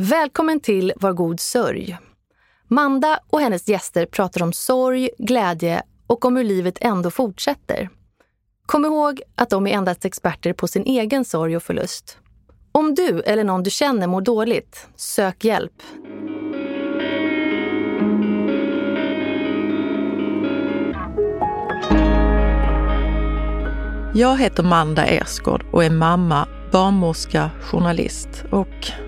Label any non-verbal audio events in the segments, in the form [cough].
Välkommen till Var god sörj. Manda och hennes gäster pratar om sorg, glädje och om hur livet ändå fortsätter. Kom ihåg att de är endast experter på sin egen sorg och förlust. Om du eller någon du känner mår dåligt, sök hjälp. Jag heter Manda Ersgård och är mamma, barnmorska, journalist och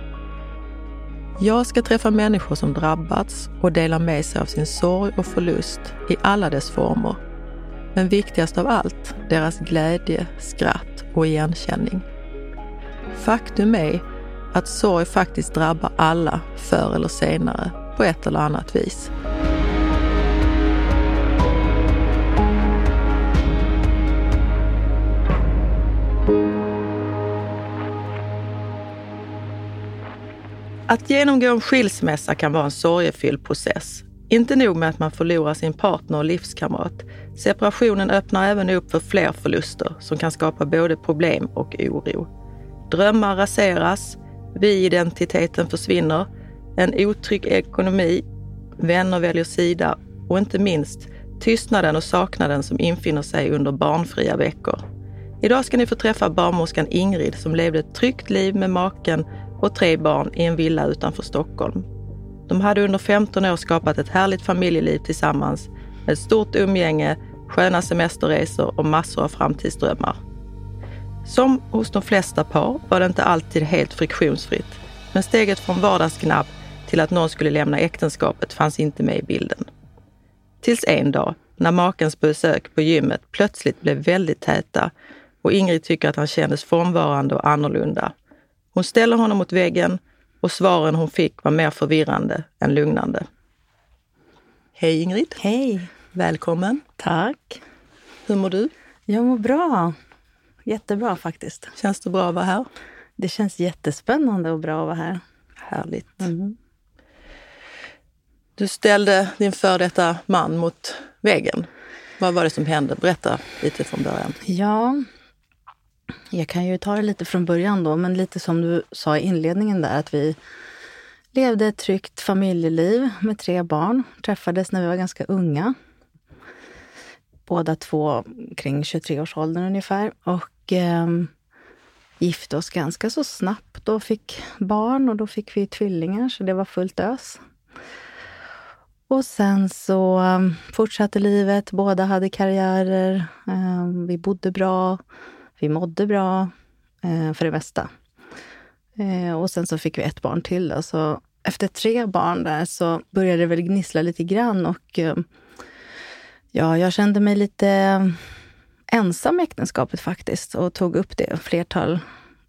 Jag ska träffa människor som drabbats och dela med sig av sin sorg och förlust i alla dess former. Men viktigast av allt, deras glädje, skratt och igenkänning. Faktum är att sorg faktiskt drabbar alla förr eller senare på ett eller annat vis. Att genomgå en skilsmässa kan vara en sorgefylld process. Inte nog med att man förlorar sin partner och livskamrat. Separationen öppnar även upp för fler förluster som kan skapa både problem och oro. Drömmar raseras, vi-identiteten försvinner, en otrygg ekonomi, vänner väljer sida och inte minst tystnaden och saknaden som infinner sig under barnfria veckor. Idag ska ni få träffa barnmorskan Ingrid som levde ett tryggt liv med maken och tre barn i en villa utanför Stockholm. De hade under 15 år skapat ett härligt familjeliv tillsammans med ett stort umgänge, sköna semesterresor och massor av framtidsdrömmar. Som hos de flesta par var det inte alltid helt friktionsfritt, men steget från vardagsgnabb till att någon skulle lämna äktenskapet fanns inte med i bilden. Tills en dag, när makens besök på gymmet plötsligt blev väldigt täta och Ingrid tycker att han kändes frånvarande och annorlunda. Hon ställer honom mot väggen och svaren hon fick var mer förvirrande än lugnande. Hej Ingrid! Hej! Välkommen! Tack! Hur mår du? Jag mår bra. Jättebra faktiskt. Känns det bra att vara här? Det känns jättespännande och bra att vara här. Härligt. Mm. Du ställde din före detta man mot väggen. Vad var det som hände? Berätta lite från början. Ja, jag kan ju ta det lite från början då, men lite som du sa i inledningen där att vi levde ett tryggt familjeliv med tre barn. Träffades när vi var ganska unga. Båda två kring 23-årsåldern ungefär. Och eh, gifte oss ganska så snabbt och fick barn och då fick vi tvillingar så det var fullt ös. Och sen så ehm, fortsatte livet. Båda hade karriärer. Eh, vi bodde bra. Vi mådde bra eh, för det mesta. Eh, och sen så fick vi ett barn till. Då. Så efter tre barn där så började det väl gnissla lite grann och eh, ja, jag kände mig lite ensam i äktenskapet faktiskt och tog upp det flertal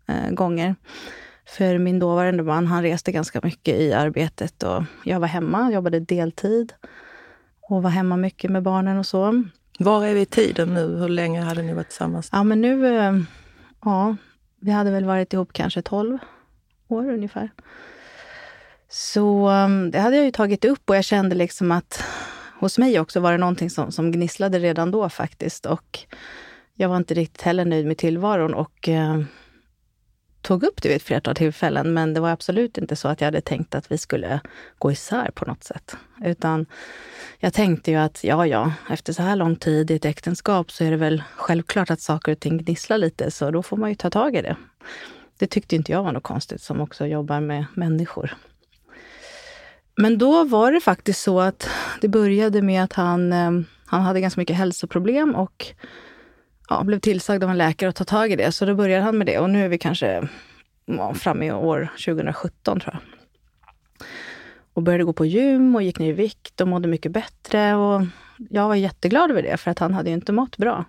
eh, gånger. För min dåvarande man, han reste ganska mycket i arbetet och jag var hemma, jobbade deltid och var hemma mycket med barnen och så. Var är vi i tiden nu? Hur länge hade ni varit tillsammans? Ja, men nu... Eh, ja, vi hade väl varit ihop kanske 12 år ungefär. Så ehm, det hade jag ju tagit upp och jag kände liksom att hos mig också var det någonting som, som gnisslade redan då faktiskt. Och jag var inte riktigt heller nöjd med tillvaron och ehm, tog upp det vid ett flertal tillfällen. Men det var absolut inte så att jag hade tänkt att vi skulle gå isär på något sätt. Utan jag tänkte ju att ja, ja, efter så här lång tid i ett äktenskap så är det väl självklart att saker och ting gnisslar lite, så då får man ju ta tag i det. Det tyckte inte jag var något konstigt, som också jobbar med människor. Men då var det faktiskt så att det började med att han, eh, han hade ganska mycket hälsoproblem och ja, blev tillsagd av en läkare att ta tag i det. Så då började han med det och nu är vi kanske ja, framme i år 2017 tror jag. Och började gå på gym och gick ner i vikt och mådde mycket bättre. Och jag var jätteglad över det, för att han hade ju inte mått bra.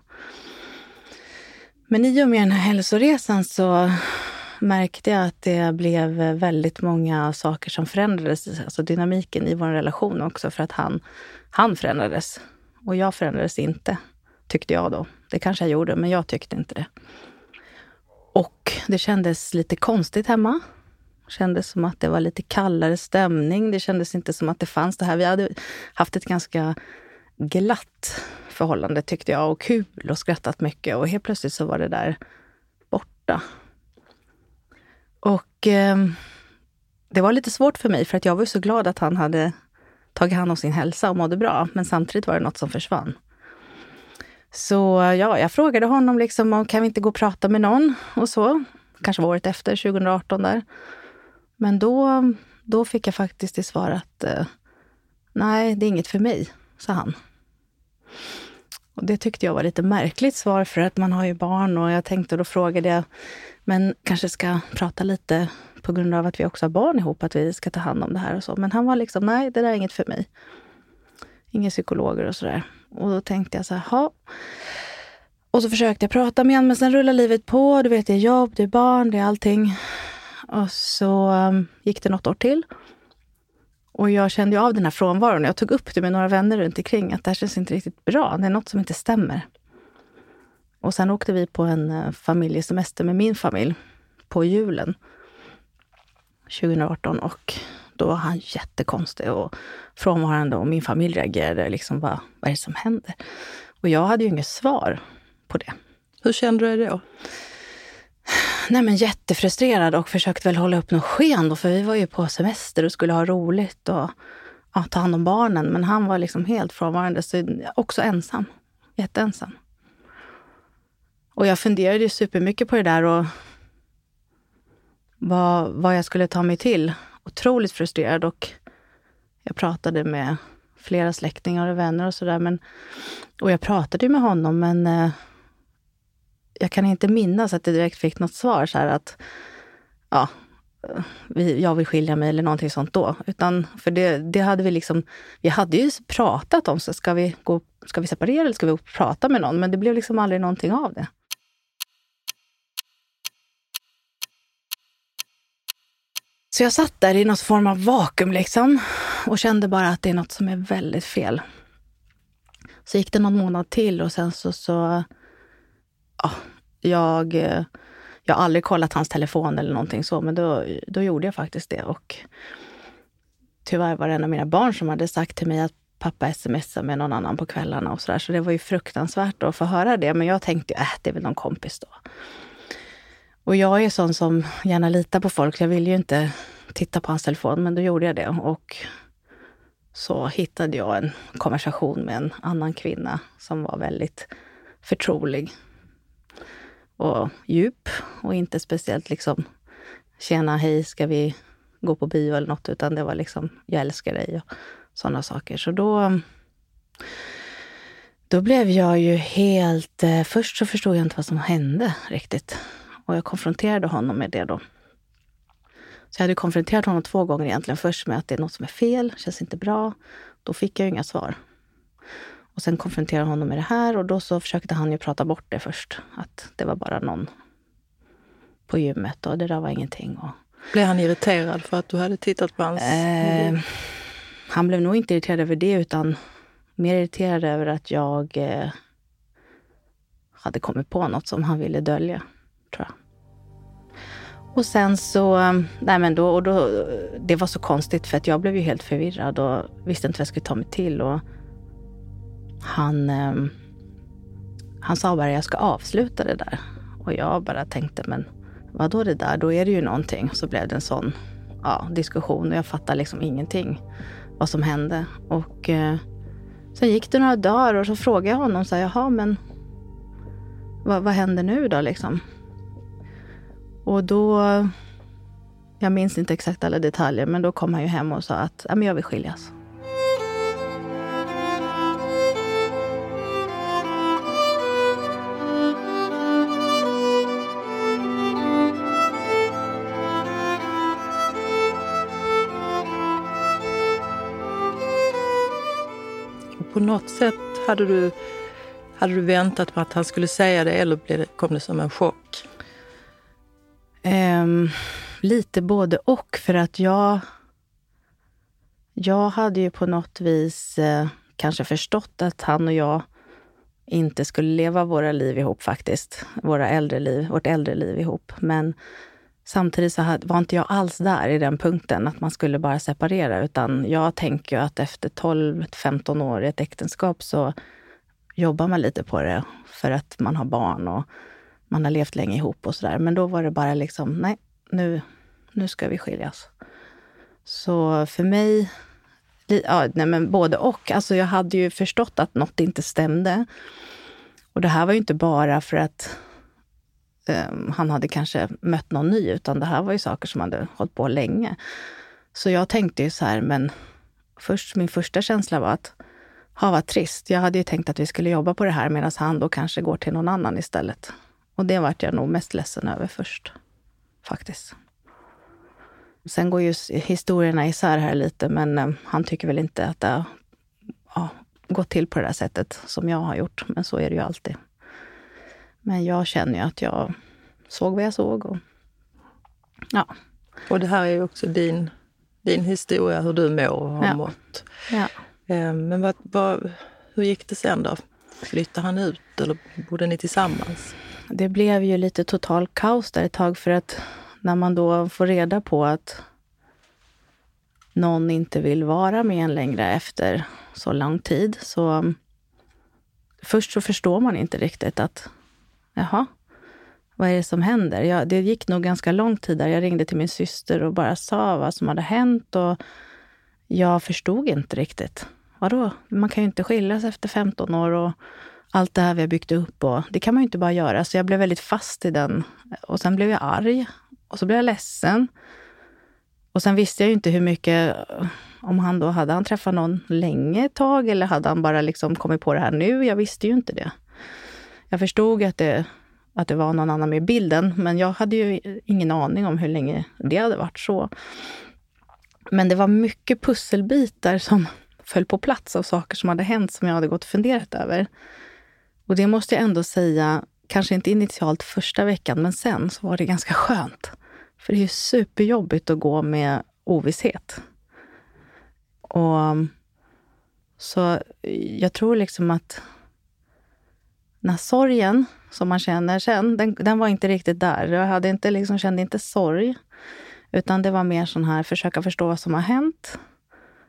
Men i och med den här hälsoresan så märkte jag att det blev väldigt många saker som förändrades. Alltså dynamiken i vår relation också för att han, han förändrades. Och jag förändrades inte, tyckte jag då. Det kanske jag gjorde, men jag tyckte inte det. Och det kändes lite konstigt hemma. Det kändes som att det var lite kallare stämning. Det kändes inte som att det fanns det här. Vi hade haft ett ganska glatt förhållande tyckte jag och kul och skrattat mycket och helt plötsligt så var det där borta. Och eh, det var lite svårt för mig för att jag var så glad att han hade tagit hand om sin hälsa och mådde bra. Men samtidigt var det något som försvann. Så ja, jag frågade honom liksom om kan vi inte gå och prata med någon och så. Kanske var året efter, 2018 där. Men då, då fick jag faktiskt till svar att eh, nej, det är inget för mig, sa han. Och det tyckte jag var lite märkligt svar för att man har ju barn och jag tänkte då frågade jag, men kanske ska prata lite på grund av att vi också har barn ihop, att vi ska ta hand om det här och så. Men han var liksom, nej, det där är inget för mig. Inga psykologer och sådär. Och då tänkte jag så här, ha. Och så försökte jag prata med honom, men sen rullar livet på. Du vet, det är jobb, det är barn, det är allting. Och så um, gick det något år till. Och jag kände av den här frånvaron. Jag tog upp det med några vänner runt omkring att det här känns inte riktigt bra. Det är något som inte stämmer. Och sen åkte vi på en eh, familjesemester med min familj på julen 2018 och då var han jättekonstig och frånvarande och min familj reagerade liksom bara, vad är det som händer? Och jag hade ju inget svar på det. Hur kände du dig då? Nej, men jättefrustrerad och försökte väl hålla upp något sken då, för vi var ju på semester och skulle ha roligt och ja, ta hand om barnen. Men han var liksom helt frånvarande, så också ensam. Jätteensam. Och jag funderade ju supermycket på det där och vad, vad jag skulle ta mig till. Otroligt frustrerad och jag pratade med flera släktingar och vänner och sådär. Och jag pratade ju med honom, men eh, jag kan inte minnas att jag direkt fick något svar så här att ja, eh, vi, jag vill skilja mig eller någonting sånt då. Utan, för det, det hade vi liksom, vi hade ju pratat om, så ska vi, gå, ska vi separera eller ska vi prata med någon? Men det blev liksom aldrig någonting av det. Så jag satt där i någon form av vakuum liksom och kände bara att det är något som är väldigt fel. Så gick det någon månad till och sen så, så ja, jag, jag har aldrig kollat hans telefon eller någonting så, men då, då gjorde jag faktiskt det. Och tyvärr var det en av mina barn som hade sagt till mig att pappa smsar med någon annan på kvällarna och sådär. Så det var ju fruktansvärt att få höra det. Men jag tänkte, äh, det är väl någon kompis då. Och jag är sån som gärna litar på folk. Jag vill ju inte titta på hans telefon, men då gjorde jag det. Och så hittade jag en konversation med en annan kvinna som var väldigt förtrolig och djup och inte speciellt liksom tjena, hej, ska vi gå på bio eller något, utan det var liksom jag älskar dig och sådana saker. Så då, då blev jag ju helt... Eh, först så förstod jag inte vad som hände riktigt. Och jag konfronterade honom med det då. Så jag hade konfronterat honom två gånger egentligen. Först med att det är något som är fel, känns inte bra. Då fick jag inga svar. Och sen konfronterade jag honom med det här och då så försökte han ju prata bort det först. Att det var bara någon på gymmet och det där var ingenting. Och, blev han irriterad för att du hade tittat på hans... Eh, han blev nog inte irriterad över det utan mer irriterad över att jag eh, hade kommit på något som han ville dölja, tror jag. Och sen så, nej men då, och då, det var så konstigt för att jag blev ju helt förvirrad och visste inte vad jag skulle ta mig till. Och han, ehm, han sa bara jag ska avsluta det där. Och jag bara tänkte, men vad då det där? Då är det ju någonting. Så blev det en sån ja, diskussion och jag fattade liksom ingenting vad som hände. Och eh, sen gick det några dagar och så frågade jag honom, så här, jaha men vad, vad händer nu då liksom? Och då, jag minns inte exakt alla detaljer, men då kom han ju hem och sa att ja, men jag vill skiljas. på något sätt hade du, hade du väntat på att han skulle säga det eller kom det som en chock? Um, lite både och. För att jag... Jag hade ju på något vis eh, kanske förstått att han och jag inte skulle leva våra liv ihop faktiskt. Våra äldre liv, vårt äldre liv ihop. Men samtidigt så var inte jag alls där i den punkten att man skulle bara separera. Utan jag tänker att efter 12-15 år i ett äktenskap så jobbar man lite på det för att man har barn och man har levt länge ihop och sådär. Men då var det bara liksom, nej, nu, nu ska vi skiljas. Så för mig, ja, nej men både och. Alltså jag hade ju förstått att något inte stämde. Och det här var ju inte bara för att um, han hade kanske mött någon ny, utan det här var ju saker som hade hållit på länge. Så jag tänkte ju så här, men först, min första känsla var att ha vad trist. Jag hade ju tänkt att vi skulle jobba på det här medan han då kanske går till någon annan istället. Och det vart jag nog mest ledsen över först, faktiskt. Sen går ju historierna isär här lite, men eh, han tycker väl inte att det ja, gått till på det där sättet som jag har gjort. Men så är det ju alltid. Men jag känner ju att jag såg vad jag såg. Och, ja. och det här är ju också din, din historia, hur du mår och har ja. mått. Ja. Eh, men vad, vad, hur gick det sen då? Flyttade han ut eller bodde ni tillsammans? Det blev ju lite total kaos där ett tag för att när man då får reda på att någon inte vill vara med en längre efter så lång tid så först så förstår man inte riktigt att jaha, vad är det som händer? Jag, det gick nog ganska lång tid där. Jag ringde till min syster och bara sa vad som hade hänt och jag förstod inte riktigt. Vadå? Man kan ju inte skiljas efter 15 år och allt det här vi har byggt upp. Och det kan man ju inte bara göra. Så jag blev väldigt fast i den. Och sen blev jag arg. Och så blev jag ledsen. Och sen visste jag ju inte hur mycket, eh, om han då, hade han träffat någon länge ett tag eller hade han bara liksom kommit på det här nu? Jag visste ju inte det. Jag förstod att det, att det var någon annan med i bilden, men jag hade ju ingen aning om hur länge det hade varit så. Men det var mycket pusselbitar som [laughs] föll på plats av saker som hade hänt som jag hade gått och funderat över. Och det måste jag ändå säga, kanske inte initialt första veckan, men sen så var det ganska skönt. För det är ju superjobbigt att gå med ovisshet. Och um, så jag tror liksom att den här sorgen som man känner sen, den, den var inte riktigt där. Jag hade inte, liksom, kände inte sorg. Utan det var mer sån här, försöka förstå vad som har hänt.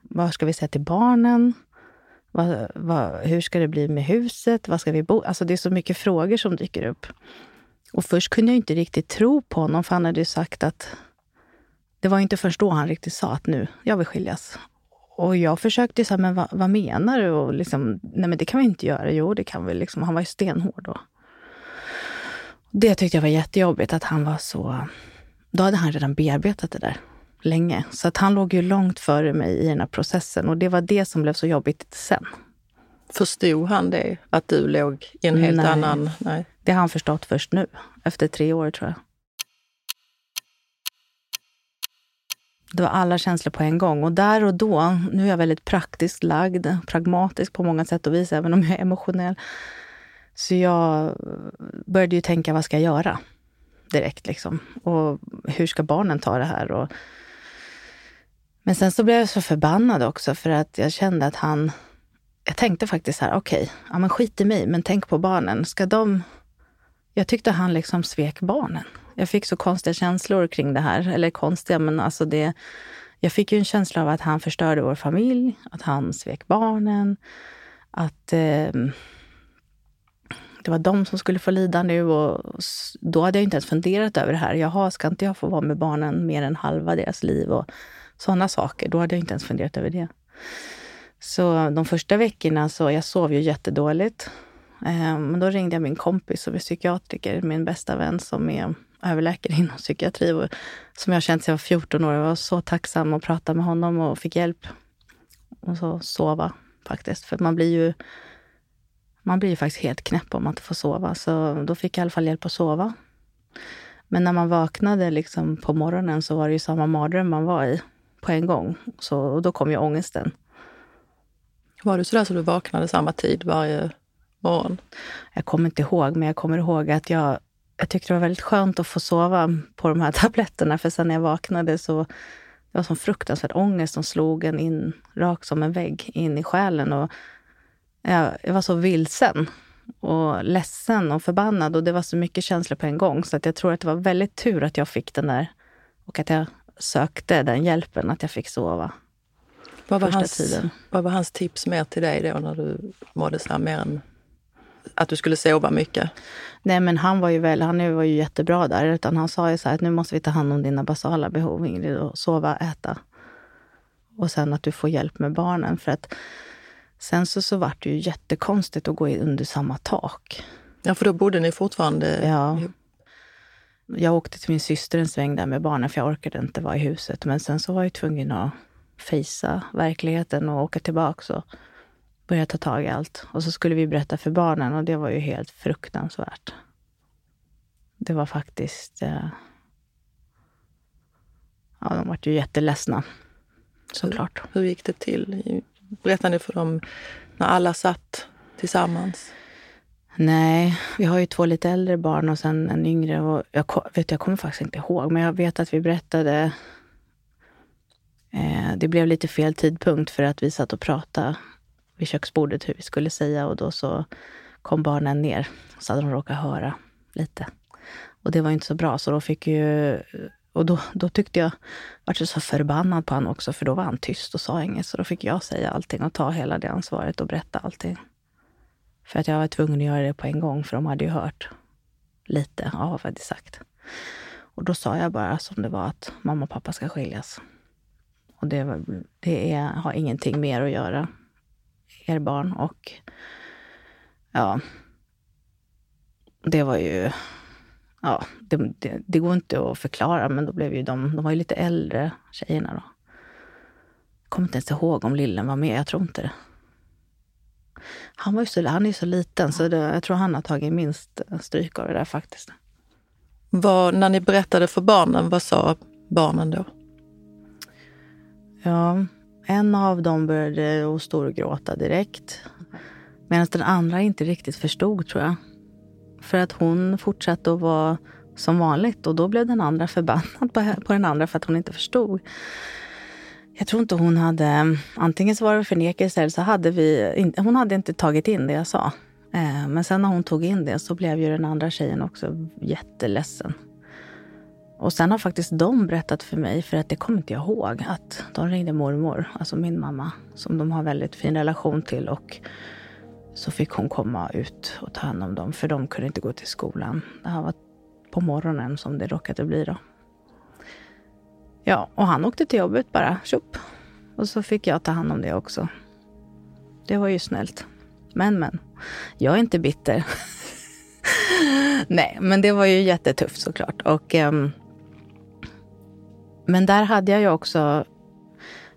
Vad ska vi säga till barnen? Vad, vad, hur ska det bli med huset? Vad ska vi bo? Alltså det är så mycket frågor som dyker upp. Och först kunde jag inte riktigt tro på honom, för han hade ju sagt att... Det var inte först då han riktigt sa att nu, jag vill skiljas. Och jag försökte säga, men vad, vad, menar du? Och liksom, nej men det kan vi inte göra. Jo, det kan vi. Liksom. Han var ju stenhård då. Det tyckte jag var jättejobbigt, att han var så... Då hade han redan bearbetat det där länge. Så att han låg ju långt före mig i den här processen. Och det var det som blev så jobbigt sen. Förstod han det? Att du låg i en helt Nej. annan... Nej. Det har han förstått först nu, efter tre år tror jag. Det var alla känslor på en gång. Och där och då, nu är jag väldigt praktiskt lagd, pragmatisk på många sätt och vis, även om jag är emotionell. Så jag började ju tänka, vad ska jag göra? Direkt liksom. Och hur ska barnen ta det här? Och... Men sen så blev jag så förbannad också för att jag kände att han... Jag tänkte faktiskt så här, okej, okay, ja men skit i mig, men tänk på barnen. Ska de... Jag tyckte han liksom svek barnen. Jag fick så konstiga känslor kring det här. Eller konstiga, men alltså det... Jag fick ju en känsla av att han förstörde vår familj, att han svek barnen. Att eh, det var de som skulle få lida nu. Och då hade jag inte ens funderat över det här. Jaha, ska inte jag få vara med barnen mer än halva deras liv? Och sådana saker. Då hade jag inte ens funderat över det. Så de första veckorna så jag sov ju jättedåligt. Ehm, men då ringde jag min kompis som är psykiatriker, min bästa vän som är överläkare inom psykiatri och som jag känt sedan jag var 14 år. Jag var så tacksam att prata med honom och fick hjälp. Och så sova faktiskt. För man blir ju man blir ju faktiskt helt knäpp om man inte får sova. Så då fick jag i alla fall hjälp att sova. Men när man vaknade liksom på morgonen så var det ju samma mardröm man var i på en gång. Så, och då kom ju ångesten. Var du sådär så du vaknade samma tid varje morgon? Jag kommer inte ihåg, men jag kommer ihåg att jag jag tyckte det var väldigt skönt att få sova på de här [laughs] tabletterna. För sen när jag vaknade så det var som fruktansvärd ångest som slog en in rakt som en vägg in i själen. Och jag, jag var så vilsen och ledsen och förbannad och det var så mycket känslor på en gång. Så att jag tror att det var väldigt tur att jag fick den där och att jag sökte den hjälpen, att jag fick sova. Vad var, hans, tiden. vad var hans tips mer till dig då när du mådde så här mer än att du skulle sova mycket? Nej, men han var ju väl, han var ju jättebra där. Utan han sa ju så här att nu måste vi ta hand om dina basala behov, Ingrid. Och sova, äta. Och sen att du får hjälp med barnen. För att sen så, så vart det ju jättekonstigt att gå under samma tak. Ja, för då bodde ni fortfarande ja. Jag åkte till min syster en sväng där med barnen för jag orkade inte vara i huset. Men sen så var jag tvungen att fejsa verkligheten och åka tillbaka och börja ta tag i allt. Och så skulle vi berätta för barnen och det var ju helt fruktansvärt. Det var faktiskt... Eh, ja, de var ju jätteledsna. Såklart. Hur, hur gick det till? Berättade ni för dem när alla satt tillsammans? Nej, vi har ju två lite äldre barn och sen en yngre. Och jag, vet, jag kommer faktiskt inte ihåg, men jag vet att vi berättade Eh, det blev lite fel tidpunkt för att vi satt och pratade vid köksbordet hur vi skulle säga och då så kom barnen ner. Så hade de råkat höra lite. Och det var inte så bra, så då fick ju... Och då, då tyckte jag, vart så förbannad på honom också, för då var han tyst och sa inget. Så då fick jag säga allting och ta hela det ansvaret och berätta allting. För att jag var tvungen att göra det på en gång, för de hade ju hört lite av vad jag hade sagt. Och då sa jag bara som det var att mamma och pappa ska skiljas. Och det, det är, har ingenting mer att göra, er barn. Och ja, det var ju... Ja, det, det, det, går inte att förklara, men då blev ju de... De var ju lite äldre, tjejerna då. Jag kommer inte ens ihåg om lillen var med. Jag tror inte det. Han, var ju så, han är ju så liten, så det, jag tror han har tagit minst stryk av det där faktiskt. Vad, när ni berättade för barnen, vad sa barnen då? Ja, en av dem började storgråta direkt. Medan den andra inte riktigt förstod, tror jag. För att hon fortsatte att vara som vanligt och då blev den andra förbannad på, på den andra för att hon inte förstod. Jag tror inte hon hade... Antingen så var det förnekelse eller så hade vi... Hon hade inte tagit in det jag sa. Eh, men sen när hon tog in det så blev ju den andra tjejen också jätteledsen. Och sen har faktiskt de berättat för mig, för att det kommer inte jag ihåg, att de ringde mormor, alltså min mamma, som de har väldigt fin relation till. Och så fick hon komma ut och ta hand om dem, för de kunde inte gå till skolan. Det här var på morgonen som det råkade bli då. Ja, och han åkte till jobbet bara, tjopp. Och så fick jag ta hand om det också. Det var ju snällt. Men, men. Jag är inte bitter. [laughs] Nej, men det var ju jättetufft såklart. Och um, men där hade jag ju också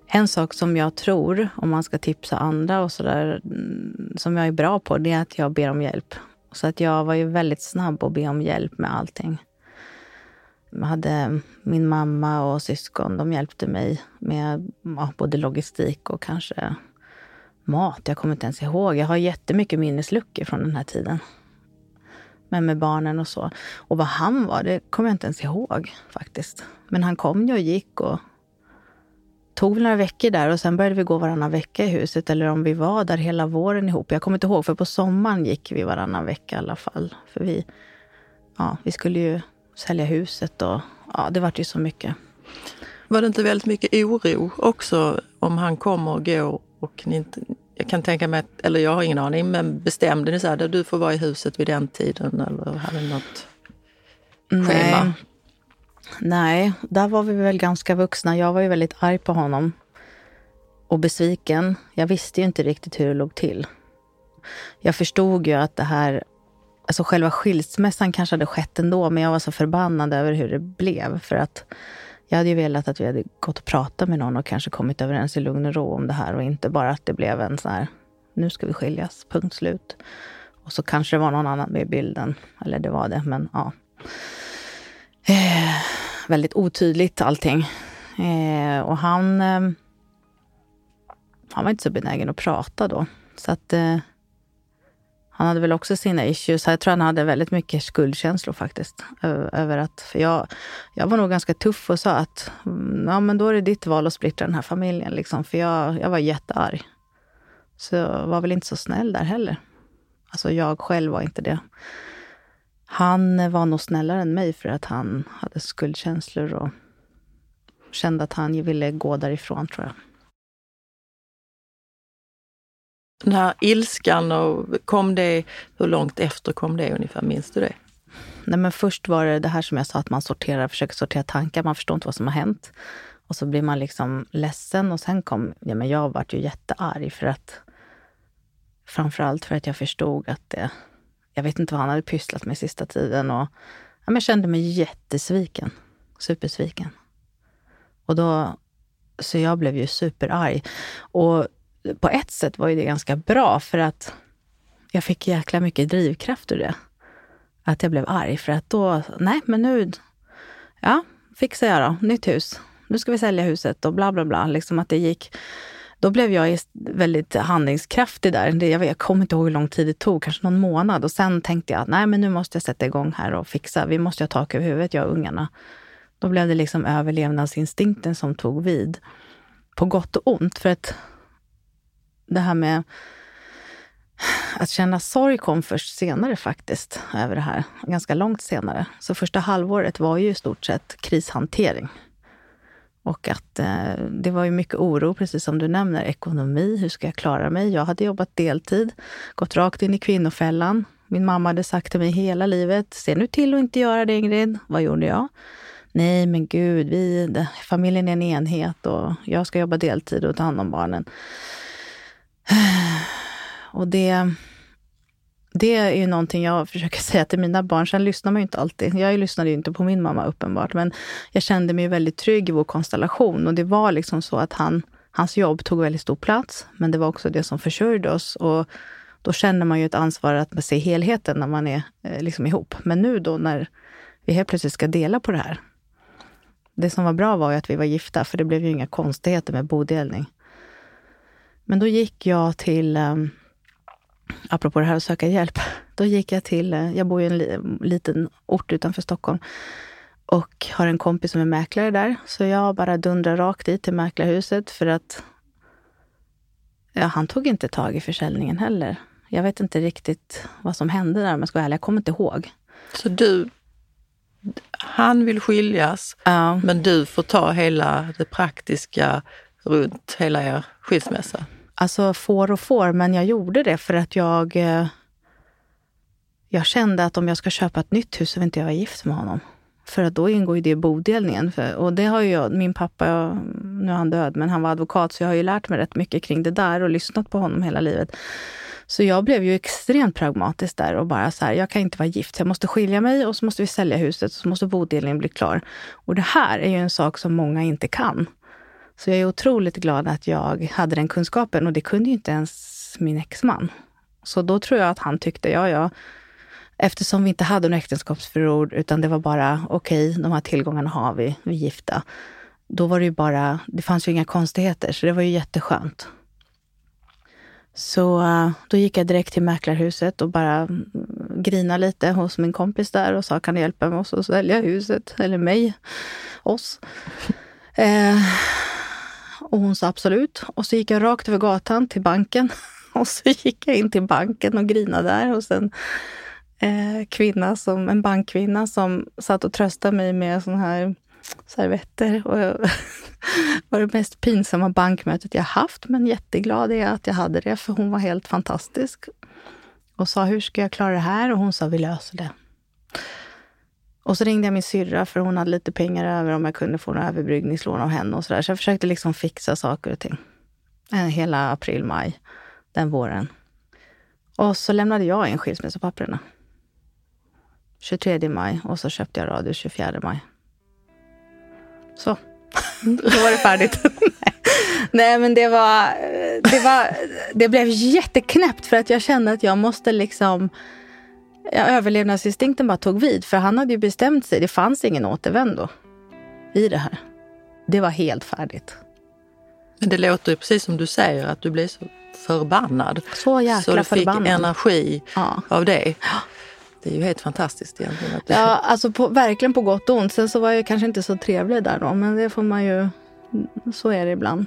en sak som jag tror, om man ska tipsa andra och sådär, mm, som jag är bra på, det är att jag ber om hjälp. Så att jag var ju väldigt snabb att be om hjälp med allting. Jag hade min mamma och syskon, de hjälpte mig med ja, både logistik och kanske mat. Jag kommer inte ens ihåg. Jag har jättemycket minnesluckor från den här tiden. Men med barnen och så. Och vad han var, det kommer jag inte ens ihåg faktiskt. Men han kom ju och gick och tog väl några veckor där och sen började vi gå varannan vecka i huset. Eller om vi var där hela våren ihop. Jag kommer inte ihåg, för på sommaren gick vi varannan vecka i alla fall. För vi, ja, vi skulle ju sälja huset och ja, det vart ju så mycket. Var det inte väldigt mycket oro också om han kommer och går och ni inte, jag kan tänka mig, att, eller jag har ingen aning, men bestämde ni så här, du får vara i huset vid den tiden eller hade ni något schema? Nej. Nej, där var vi väl ganska vuxna. Jag var ju väldigt arg på honom och besviken. Jag visste ju inte riktigt hur det låg till. Jag förstod ju att det här, alltså själva skilsmässan kanske hade skett ändå, men jag var så förbannad över hur det blev. För att jag hade ju velat att vi hade gått och pratat med någon och kanske kommit överens i lugn och ro om det här och inte bara att det blev en sån här, nu ska vi skiljas, punkt slut. Och så kanske det var någon annan med i bilden. Eller det var det, men ja. Eh, väldigt otydligt allting. Eh, och han, eh, han var inte så benägen att prata då. Så att eh, han hade väl också sina issues. Jag tror han hade väldigt mycket skuldkänslor faktiskt. Över att, för jag, jag var nog ganska tuff och sa att mm, ja, men då är det ditt val att splittra den här familjen. Liksom, för jag, jag var jättearg. Så jag var väl inte så snäll där heller. Alltså jag själv var inte det. Han var nog snällare än mig för att han hade skuldkänslor och kände att han ville gå därifrån tror jag. Den här ilskan, och kom det, hur långt efter kom det ungefär? Minns du det? Nej, men först var det det här som jag sa, att man sorterar, försöker sortera tankar. Man förstår inte vad som har hänt. Och så blir man liksom ledsen och sen kom, ja men jag vart ju jättearg för att framförallt för att jag förstod att det, jag vet inte vad han hade pysslat med sista tiden och ja, men jag kände mig jättesviken. Supersviken. Och då, så jag blev ju superarg. Och på ett sätt var ju det ganska bra för att jag fick jäkla mycket drivkraft ur det. Att jag blev arg för att då, nej men nu, ja, fixar jag då, nytt hus. Nu ska vi sälja huset och bla bla bla. Liksom att det gick. Då blev jag väldigt handlingskraftig där. Jag, jag kommer inte ihåg hur lång tid det tog, kanske någon månad. Och sen tänkte jag att nej men nu måste jag sätta igång här och fixa. Vi måste ha tak över huvudet, jag och ungarna. Då blev det liksom överlevnadsinstinkten som tog vid. På gott och ont. För att det här med att känna sorg kom först senare faktiskt, över det här. Ganska långt senare. Så första halvåret var ju i stort sett krishantering. Och att eh, det var ju mycket oro, precis som du nämner. Ekonomi, hur ska jag klara mig? Jag hade jobbat deltid, gått rakt in i kvinnofällan. Min mamma hade sagt till mig hela livet, se nu till att inte göra det Ingrid. Vad gjorde jag? Nej, men gud, vi, familjen är en enhet och jag ska jobba deltid och ta hand om barnen. [sighs] Och det, det är ju någonting jag försöker [laughs] säga till mina barn. Sen lyssnar man ju inte alltid. Jag lyssnade ju inte på min mamma uppenbart, men jag kände mig väldigt trygg i vår konstellation. Och det var liksom så att han, hans jobb tog väldigt stor plats, men det var också det som försörjde oss. Och då känner man ju ett ansvar att se helheten när man är eh, liksom ihop. Men nu då när vi helt plötsligt ska dela på det här. Det som var bra var ju att vi var gifta, för det blev ju inga konstigheter med bodelning. Men då gick jag till, um, apropå det här att söka hjälp, [laughs] då gick jag till, uh, jag bor i en li, liten ort utanför Stockholm och har en kompis som är mäklare där. Så jag bara dundrar rakt dit till mäklarhuset för att ja, han tog inte tag i försäljningen heller. Jag vet inte riktigt vad som hände där om jag ska vara ärlig. Jag kommer inte ihåg. Så du, han vill skiljas, ja. men du får ta hela det praktiska runt hela er skilsmässa? Alltså får och får, men jag gjorde det för att jag... Eh, jag kände att om jag ska köpa ett nytt hus så vill inte jag vara gift med honom. För att då ingår ju det i bodelningen. För, och det har ju jag, min pappa, nu är han död, men han var advokat så jag har ju lärt mig rätt mycket kring det där och lyssnat på honom hela livet. Så jag blev ju extremt pragmatisk där och bara så här, jag kan inte vara gift. Jag måste skilja mig och så måste vi sälja huset och så måste bodelningen bli klar. Och det här är ju en sak som många inte kan. Så jag är otroligt glad att jag hade den kunskapen och det kunde ju inte ens min exman. Så då tror jag att han tyckte, ja, ja, eftersom vi inte hade något äktenskapsförord utan det var bara, okej, okay, de här tillgångarna har vi, vi är gifta. Då var det ju bara, det fanns ju inga konstigheter, så det var ju jätteskönt. Så då gick jag direkt till mäklarhuset och bara mm, grina lite hos min kompis där och sa, kan du hjälpa mig att sälja huset? Eller mig, oss. [laughs] Eh, och hon sa absolut. Och så gick jag rakt över gatan till banken. [laughs] Och så gick jag in till banken och grinade där hos en eh, kvinna, som, en bankkvinna som satt och tröstade mig med såna här servetter. Och jag, [laughs] var det mest pinsamma bankmötet jag haft, men jätteglad är jag att jag hade det, för hon var helt fantastisk. Och sa, hur ska jag klara det här? Och hon sa, vi löser det. Och så ringde jag min syrra för hon hade lite pengar över om jag kunde få några överbryggningslån av henne och så där. Så jag försökte liksom fixa saker och ting. Eh, hela april, maj, den våren. Och så lämnade jag in skilsmässopapperna. 23 maj och så köpte jag radio 24 maj. Så, [laughs] då var det färdigt. [laughs] Nej, men det var, det var... Det blev jätteknäppt för att jag kände att jag måste liksom överlevnadsinstinkten bara tog vid. För han hade ju bestämt sig. Det fanns ingen återvändo i det här. Det var helt färdigt. Men det låter ju precis som du säger att du blir så förbannad. Så jäkla Så du fick förbannad. energi Ja. av det. Det är ju helt fantastiskt egentligen. Att du... Ja, alltså på, verkligen på gott och ont. Sen så var jag kanske inte så trevlig där då, men det får man ju... Så är det ibland.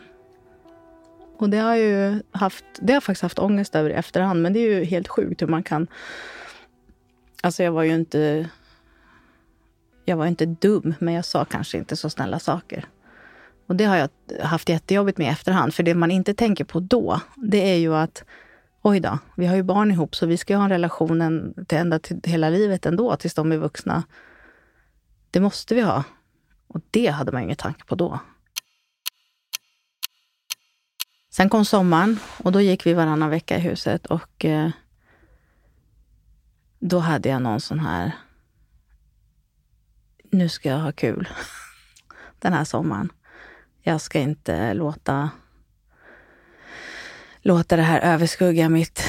Och det har jag ju haft, det har jag faktiskt haft ångest över i efterhand, men det är ju helt sjukt hur man kan... Alltså jag var ju inte... Jag var inte dum, men jag sa kanske inte så snälla saker. Och det har jag haft jättejobbigt med i efterhand, för det man inte tänker på då, det är ju att oj då, vi har ju barn ihop så vi ska ju ha en relation till ända till hela livet ändå, tills de är vuxna. Det måste vi ha. Och det hade man ju ingen tanke på då. Sen kom sommaren och då gick vi varannan vecka i huset och eh, då hade jag någon sån här, nu ska jag ha kul [laughs] den här sommaren. Jag ska inte låta låta det här överskugga mitt,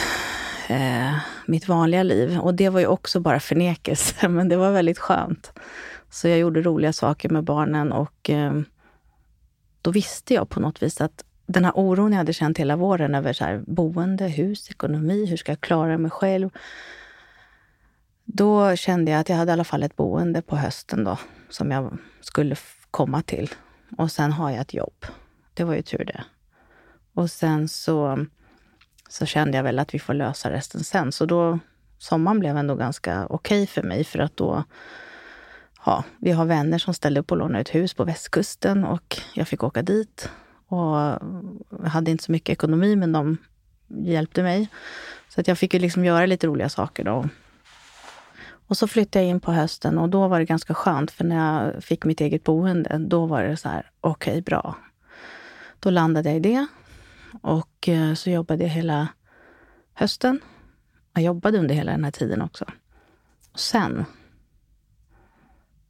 eh, mitt vanliga liv. Och det var ju också bara förnekelse, [laughs] men det var väldigt skönt. Så jag gjorde roliga saker med barnen och eh, då visste jag på något vis att den här oron jag hade känt hela våren över så här, boende, hus, ekonomi, hur ska jag klara mig själv? Då kände jag att jag hade i alla fall ett boende på hösten då, som jag skulle komma till. Och sen har jag ett jobb. Det var ju tur det. Och sen så, så kände jag väl att vi får lösa resten sen. Så då, sommaren blev ändå ganska okej för mig för att då, ja, vi har vänner som ställde upp och lånade ett hus på västkusten och jag fick åka dit. Och jag hade inte så mycket ekonomi men de hjälpte mig. Så att jag fick ju liksom göra lite roliga saker då. Och så flyttade jag in på hösten och då var det ganska skönt för när jag fick mitt eget boende, då var det så här, okej, bra. Då landade jag i det och eh, så jobbade jag hela hösten. Jag jobbade under hela den här tiden också. Och sen,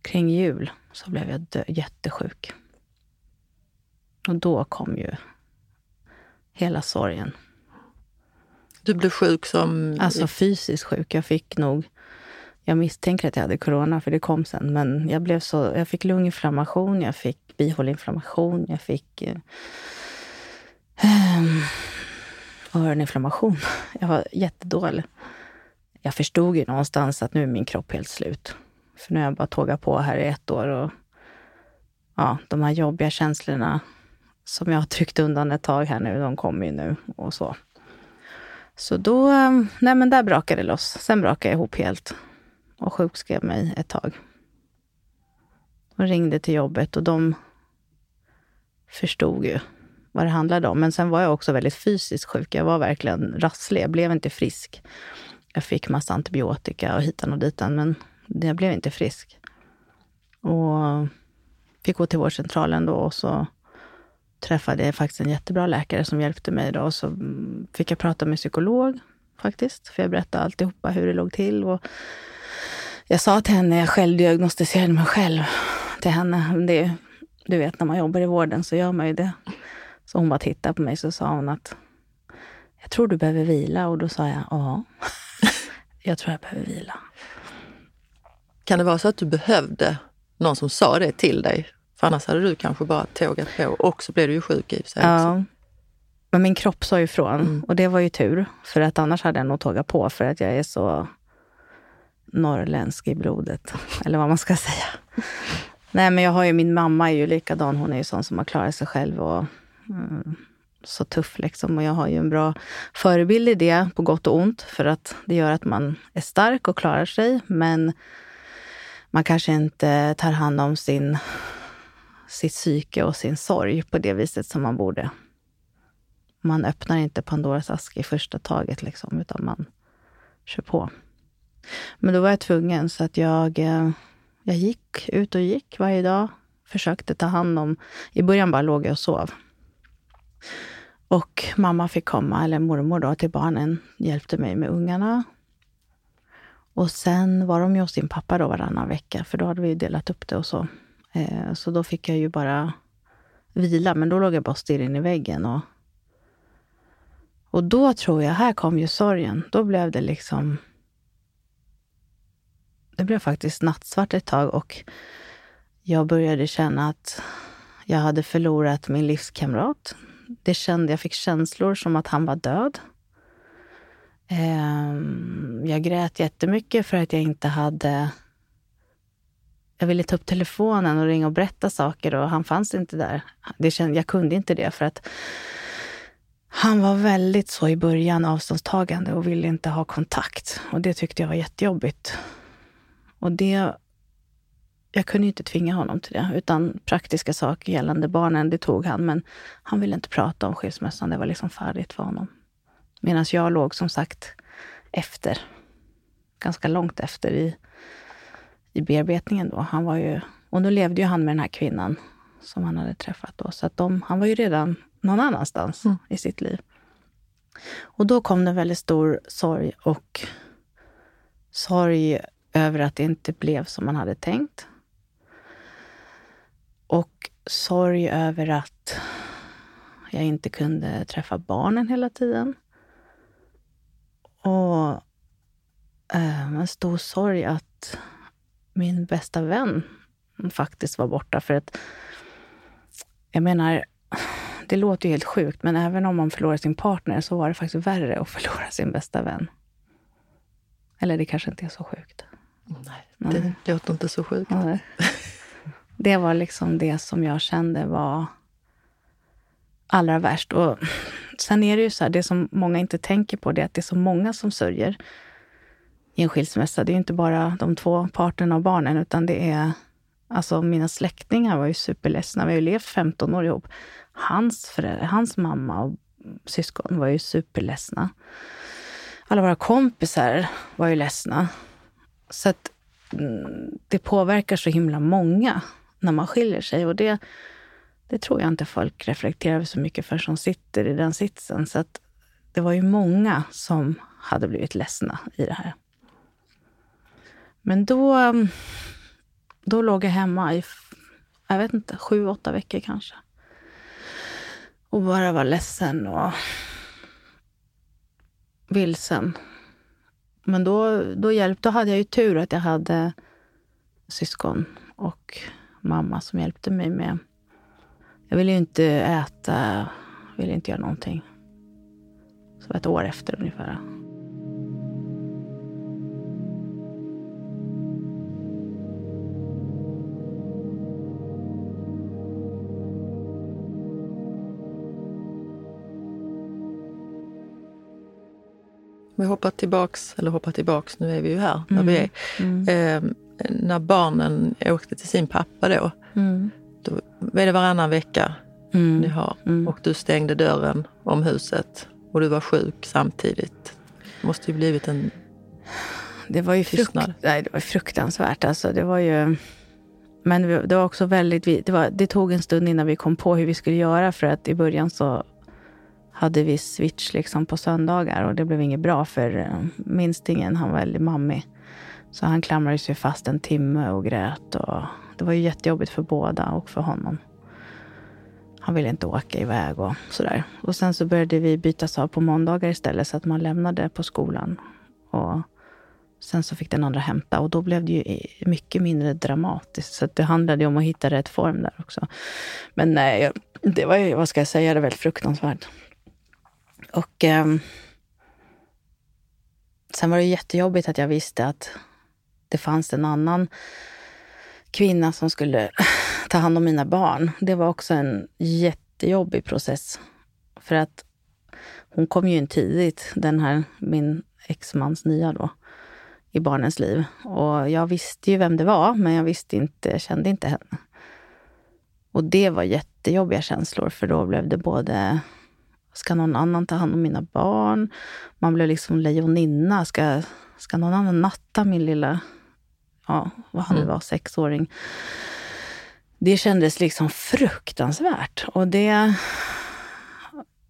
kring jul, så blev jag dö- jättesjuk. Och då kom ju hela sorgen. Du blev sjuk som... Alltså fysiskt sjuk. Jag fick nog... Jag misstänker att jag hade corona, för det kom sen. Men jag, blev så, jag fick lunginflammation, jag fick bihåleinflammation, jag fick eh, eh, öroninflammation. Jag var jättedålig. Jag förstod ju någonstans att nu är min kropp helt slut. För nu har jag bara tågat på här i ett år. Och ja, de här jobbiga känslorna som jag har tryckt undan ett tag här nu, de kommer ju nu och så. Så då, eh, nej men där brakade det loss. Sen brakade jag ihop helt och sjukskrev mig ett tag. Och ringde till jobbet och de förstod ju vad det handlade om. Men sen var jag också väldigt fysiskt sjuk. Jag var verkligen rasslig. Jag blev inte frisk. Jag fick massa antibiotika och hitan och ditan, men jag blev inte frisk. Och fick gå till vårdcentralen då och så träffade jag faktiskt en jättebra läkare som hjälpte mig. Då, och så fick jag prata med psykolog faktiskt, för jag berättade alltihopa hur det låg till. Och jag sa till henne, jag självdiagnostiserade mig själv till henne. Det, du vet, när man jobbar i vården så gör man ju det. Så hon bara tittade på mig så sa hon att jag tror du behöver vila. Och då sa jag, ja, [laughs] jag tror jag behöver vila. Kan det vara så att du behövde någon som sa det till dig? För annars hade du kanske bara tågat på och så blev du ju sjuk i sig. Ja. Men min kropp sa ifrån Mm. och det var ju tur. För att annars hade jag nog tågat på för att jag är så norrländsk i blodet. [laughs] Eller vad man ska säga. Nej men jag har ju, min mamma är ju likadan. Hon är ju sån som har klarat sig själv och mm, så tuff liksom. Och jag har ju en bra förebild i det, på gott och ont. För att det gör att man är stark och klarar sig. Men man kanske inte tar hand om sin, sitt psyke och sin sorg på det viset som man borde. Man öppnar inte Pandoras ask i första taget, liksom, utan man kör på. Men då var jag tvungen, så att jag, eh, jag gick ut och gick varje dag. Försökte ta hand om... I början bara låg jag och sov. Och mamma fick komma, eller mormor då, till barnen. Hjälpte mig med ungarna. Och sen var de ju hos sin pappa då varannan vecka, för då hade vi delat upp det och så. Eh, så då fick jag ju bara vila, men då låg jag bara still in i väggen. Och, och då tror jag, här kom ju sorgen. Då blev det liksom... Det blev faktiskt nattsvart ett tag och jag började känna att jag hade förlorat min livskamrat. det kände, jag fick känslor som att han var död. Eh, jag grät jättemycket för att jag inte hade... Jag ville ta upp telefonen och ringa och berätta saker och han fanns inte där. Det kände, jag kunde inte det för att han var väldigt så i början avståndstagande och ville inte ha kontakt. Och det tyckte jag var jättejobbigt. Och det... Jag kunde inte tvinga honom till det, utan praktiska saker gällande barnen, det tog han. Men han ville inte prata om skilsmässan, det var liksom färdigt för honom. Medan jag låg som sagt efter, ganska långt efter i, i bearbetningen då. Han var ju, och nu levde ju han med den här kvinnan som han hade träffat då. Så att de, han var ju redan någon annanstans mm. i sitt liv. Och då kom det väldigt stor sorg och sorg över att det inte blev som man hade tänkt. Och sorg över att jag inte kunde träffa barnen hela tiden. Och eh, en stor sorg att min bästa vän faktiskt var borta. För att jag menar, det låter ju helt sjukt, men även om man förlorar sin partner så var det faktiskt värre att förlora sin bästa vän. Eller det kanske inte är så sjukt. Nej, det låter inte så sjukt. Nej. Det var liksom det som jag kände var allra värst. Och sen är det ju så här, det som många inte tänker på, det är att det är så många som sörjer i en skilsmässa. Det är inte bara de två parterna och barnen, utan det är Alltså mina släktingar var ju superledsna. Vi har ju levt 15 år ihop. Hans, föräldrar, hans mamma och syskon var ju superledsna. Alla våra kompisar var ju ledsna. Så att mm, det påverkar så himla många när man skiljer sig. Och det, det tror jag inte folk reflekterar så mycket för som sitter i den sitsen. Så att det var ju många som hade blivit ledsna i det här. Men då, mm, då låg jag hemma i, jag vet inte, sju, åtta veckor kanske. Och bara var ledsen och vilsen. Men då, då, hjälp, då hade jag ju tur att jag hade syskon och mamma som hjälpte mig med... Jag ville ju inte äta, ville inte göra någonting. Så det var ett år efter ungefär. Vi hoppar tillbaks, eller hoppar tillbaks, nu är vi ju här mm. där vi är. Mm. Eh, när barnen åkte till sin pappa då, mm. då var det varannan vecka mm. ni har. Mm. Och du stängde dörren om huset och du var sjuk samtidigt. Det måste ju blivit en det var ju frukt, nej, det var fruktansvärt. Alltså, det var ju... Men det var också väldigt... Det, var, det tog en stund innan vi kom på hur vi skulle göra för att i början så hade vi switch liksom på söndagar och det blev inget bra för eh, minstingen, han var väldigt mammig. Så han klamrade sig fast en timme och grät. Och det var ju jättejobbigt för båda och för honom. Han ville inte åka iväg och sådär. Och sen så började vi bytas av på måndagar istället så att man lämnade på skolan. Och sen så fick den andra hämta och då blev det ju mycket mindre dramatiskt. Så det handlade ju om att hitta rätt form där också. Men nej, det var ju, vad ska jag säga, det var väldigt fruktansvärt. Och eh, sen var det jättejobbigt att jag visste att det fanns en annan kvinna som skulle [laughs] ta hand om mina barn. Det var också en jättejobbig process. För att hon kom ju in tidigt, den här min exmans nya då, i barnens liv. Och jag visste ju vem det var, men jag visste inte, kände inte henne. Och det var jättejobbiga känslor, för då blev det både Ska någon annan ta hand om mina barn? Man blev liksom lejoninna. Ska, ska någon annan natta min lilla, ja, vad han nu mm. var, sexåring? Det kändes liksom fruktansvärt. Och det...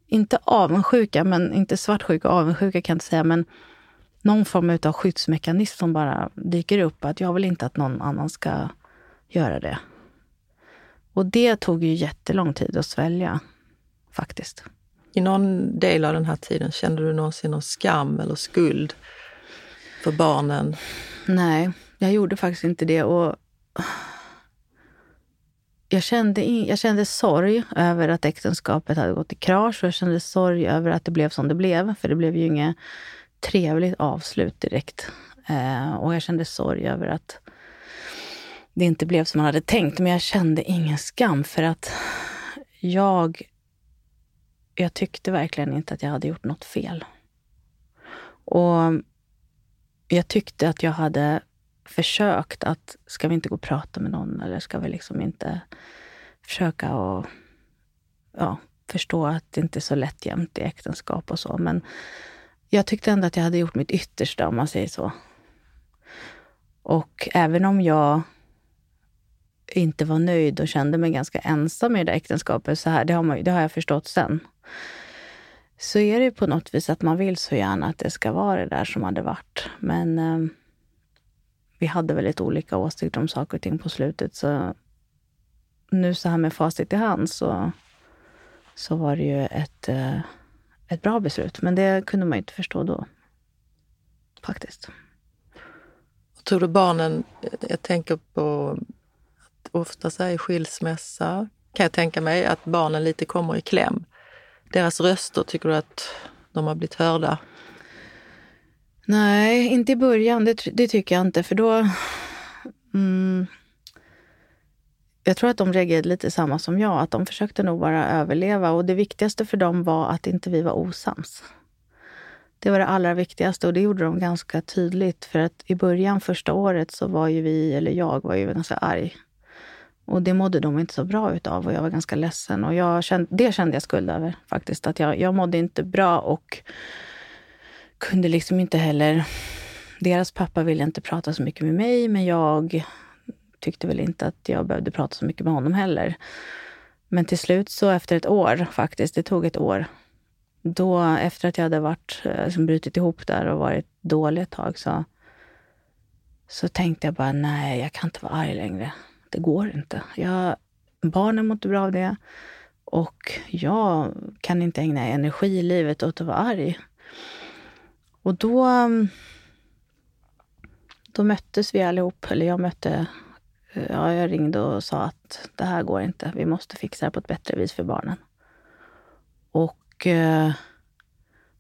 Inte avundsjuka, men inte svartsjuka och avundsjuka kan jag inte säga, men någon form av skyddsmekanism som bara dyker upp. Att jag vill inte att någon annan ska göra det. Och det tog ju jättelång tid att svälja, faktiskt. I någon del av den här tiden, kände du någonsin någon skam eller skuld för barnen? Nej, jag gjorde faktiskt inte det. Och jag kände, in, jag kände sorg över att äktenskapet hade gått i krasch och jag kände sorg över att det blev som det blev. För det blev ju inget trevligt avslut direkt. Eh, och jag kände sorg över att det inte blev som man hade tänkt. Men jag kände ingen skam för att jag, jag tyckte verkligen inte att jag hade gjort något fel. Och jag tyckte att jag hade försökt att, ska vi inte gå och prata med någon eller ska vi liksom inte försöka att ja, förstå att det inte är så lätt jämt i äktenskap och så. Men jag tyckte ändå att jag hade gjort mitt yttersta om man säger så. Och även om jag inte var nöjd och kände mig ganska ensam i det där äktenskapet, så här, det, har man, det har jag förstått sen, så är det ju på något vis att man vill så gärna att det ska vara det där som hade varit. Men eh, vi hade väldigt olika åsikter om saker och ting på slutet. Så nu så här med facit i hand så, så var det ju ett, eh, ett bra beslut. Men det kunde man ju inte förstå då. Faktiskt. Tror du barnen, eh, jag tänker på att ofta så här i skilsmässa, kan jag tänka mig att barnen lite kommer i kläm. Deras röster, tycker du att de har blivit hörda? Nej, inte i början. Det, det tycker jag inte. För då... Mm, jag tror att de reagerade lite samma som jag. Att de försökte nog bara överleva. Och det viktigaste för dem var att inte vi var osams. Det var det allra viktigaste och det gjorde de ganska tydligt. För att i början, första året, så var ju vi, eller jag, var ju ganska arg. Och det mådde de inte så bra utav och jag var ganska ledsen. Och jag kände, det kände jag skuld över faktiskt. Att jag, jag mådde inte bra och kunde liksom inte heller... Deras pappa ville inte prata så mycket med mig, men jag tyckte väl inte att jag behövde prata så mycket med honom heller. Men till slut så efter ett år faktiskt, det tog ett år, då efter att jag hade varit, eh, liksom brutit ihop där och varit dålig ett tag så, så tänkte jag bara nej, jag kan inte vara arg längre. Det går inte. Jag, barnen mår inte bra av det och jag kan inte ägna energi i livet åt att vara arg. Och då, mm, då möttes vi allihop, eller jag mötte eh, Ja, jag ringde och sa att det här går inte. Vi måste fixa det på ett bättre vis för barnen. Och eh,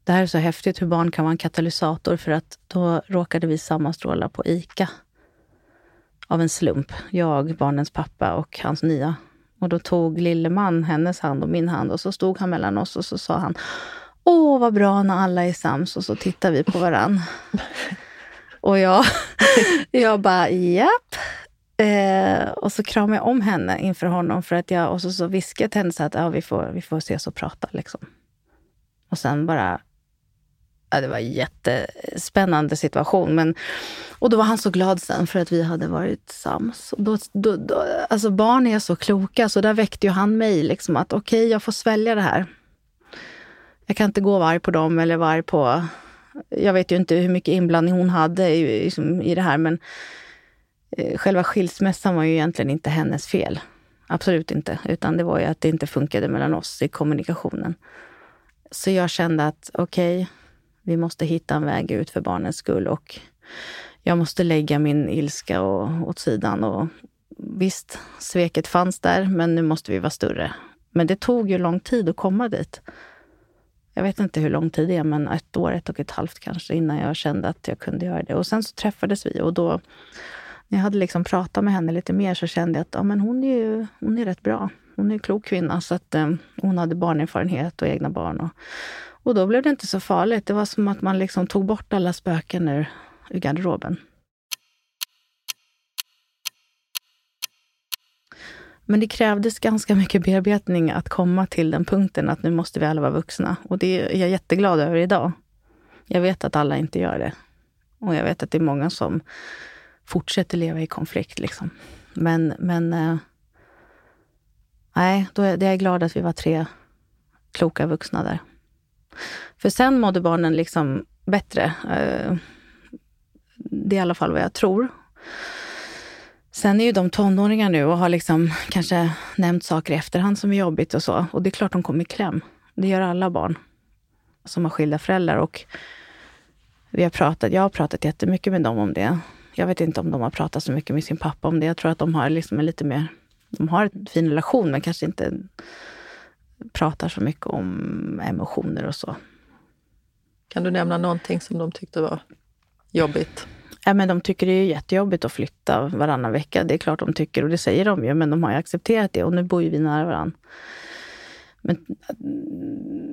det här är så häftigt hur barn kan vara en katalysator för att då råkade vi sammanstråla på ICA. Av en slump. Jag, barnens pappa och hans nya. Och då tog lille man hennes hand och min hand och så stod han mellan oss och så sa han Åh, vad bra när alla är sams. Och så tittar vi på varann. [laughs] och jag, [laughs] jag bara, japp. Eh, och så kramade jag om henne inför honom för att jag, och så, så viskade jag till henne så att ja, vi, får, vi får ses och prata. Liksom. Och sen bara... Ja, det var en jättespännande situation. Men, och då var han så glad sen för att vi hade varit sams. Och då, då, då, alltså barn är så kloka, så där väckte ju han mig. Liksom, att okej, okay, jag får svälja det här. Jag kan inte gå varg på dem eller varg på... Jag vet ju inte hur mycket inblandning hon hade i, liksom, i det här, men Eh, själva skilsmässan var ju egentligen inte hennes fel. Absolut inte. Utan det var ju att det inte funkade mellan oss i kommunikationen. Så jag kände att okej, okay, vi måste hitta en väg ut för barnens skull och jag måste lägga min ilska och, åt sidan. Och visst, sveket fanns där, men nu måste vi vara större. Men det tog ju lång tid att komma dit. Jag vet inte hur lång tid det är, men ett år, ett och ett halvt kanske, innan jag kände att jag kunde göra det. Och sen så träffades vi och då när jag hade liksom pratat med henne lite mer så kände jag att ja, men hon, är ju, hon är rätt bra. Hon är en klok kvinna. Så att, eh, hon hade barnerfarenhet och egna barn. Och, och då blev det inte så farligt. Det var som att man liksom tog bort alla spöken ur, ur garderoben. Men det krävdes ganska mycket bearbetning att komma till den punkten att nu måste vi alla vara vuxna. Och det är jag jätteglad över idag. Jag vet att alla inte gör det. Och jag vet att det är många som fortsätter leva i konflikt. Liksom. Men, men eh, nej, då är, det är jag glad att vi var tre kloka vuxna där. För sen mådde barnen liksom bättre. Eh, det är i alla fall vad jag tror. Sen är ju de tonåringar nu och har liksom kanske nämnt saker i efterhand som är jobbigt och så. Och det är klart de kommer i kläm. Det gör alla barn som har skilda föräldrar. Och vi har pratat, jag har pratat jättemycket med dem om det. Jag vet inte om de har pratat så mycket med sin pappa om det. Jag tror att de har liksom en lite mer de har en fin relation men kanske inte pratar så mycket om emotioner och så. Kan du nämna någonting som de tyckte var jobbigt? Ja, men de tycker det är jättejobbigt att flytta varannan vecka. Det är klart de tycker och det säger de ju, men de har ju accepterat det och nu bor ju vi nära varandra. Men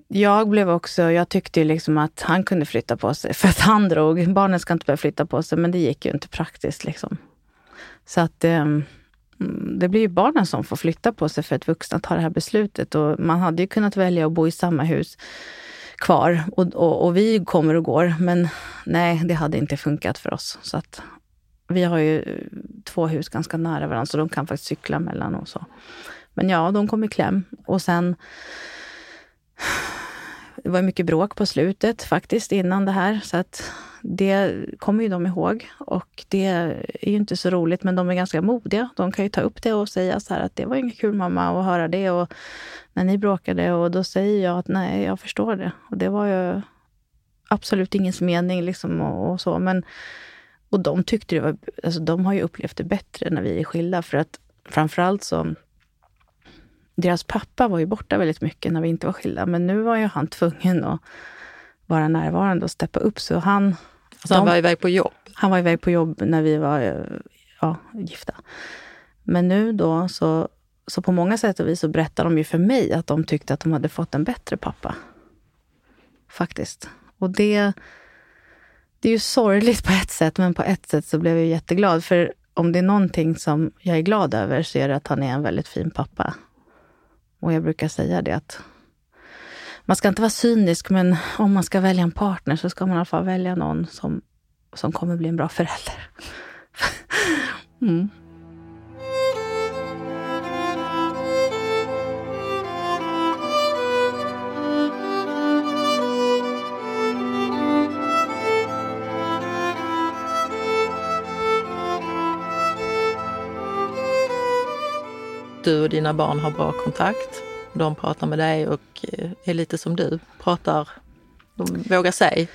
jag blev också, jag tyckte ju liksom att han kunde flytta på sig för att han drog. Barnen ska inte börja flytta på sig, men det gick ju inte praktiskt liksom. Så att um, Mm, det blir ju barnen som får flytta på sig för att vuxna tar det här beslutet. Och man hade ju kunnat välja att bo i samma hus kvar och, och, och, vi kommer och går. Men nej, det hade inte funkat för oss. Så att vi har ju två hus ganska nära varandra, så de kan faktiskt cykla mellan och så. Men ja, de kom i kläm. Och sen det var mycket bråk på slutet faktiskt innan det här. Så att det kommer ju de ihåg. Och det är ju inte så roligt, men de är ganska modiga. De kan ju ta upp det och säga så här att det var inget kul mamma att höra det. Och när ni bråkade och då säger jag att nej, jag förstår det. Och det var ju absolut ingens mening liksom och, och så. Men, och de tyckte det var, alltså de har ju upplevt det bättre när vi är skilda. För att framförallt så deras pappa var ju borta väldigt mycket när vi inte var skilda, men nu var ju han tvungen att vara närvarande och steppa upp. Så han, alltså han var iväg på jobb? Han var iväg på jobb när vi var ja, gifta. Men nu då, så, så på många sätt och vis så berättar de ju för mig att de tyckte att de hade fått en bättre pappa. Faktiskt. Och det, det är ju sorgligt på ett sätt, men på ett sätt så blev jag jätteglad. För om det är någonting som jag är glad över så är det att han är en väldigt fin pappa. Och jag brukar säga det att man ska inte vara cynisk, men om man ska välja en partner så ska man i alla fall välja någon som, som kommer bli en bra förälder. [laughs] mm. du och dina barn har bra kontakt. De pratar med dig och eh, är lite som du, pratar, de vågar säga.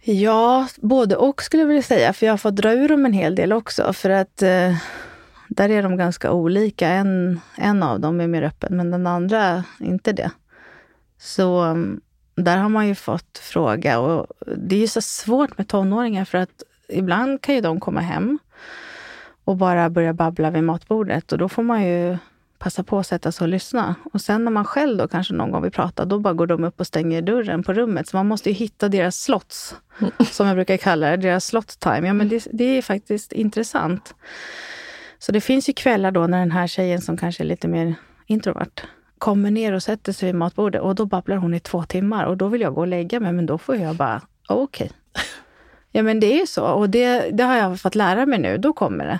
Ja, både och skulle jag vilja säga, för jag har fått dra ur dem en hel del också. För att eh, där är de ganska olika. En, en av dem är mer öppen, men den andra inte det. Så mm, där har man ju fått fråga. Och det är ju så svårt med tonåringar för att ibland kan ju de komma hem och bara börja babbla vid matbordet och då får man ju passa på att sätta sig och lyssna. Och sen när man själv då kanske någon gång vill prata, då bara går de upp och stänger dörren på rummet. Så man måste ju hitta deras slots, som jag brukar kalla det, deras slot time. Ja, men det, det är faktiskt intressant. Så det finns ju kvällar då när den här tjejen som kanske är lite mer introvert kommer ner och sätter sig vid matbordet och då babblar hon i två timmar och då vill jag gå och lägga mig, men då får jag bara, okej. Okay. [laughs] Ja, men det är ju så och det, det har jag fått lära mig nu. Då kommer det.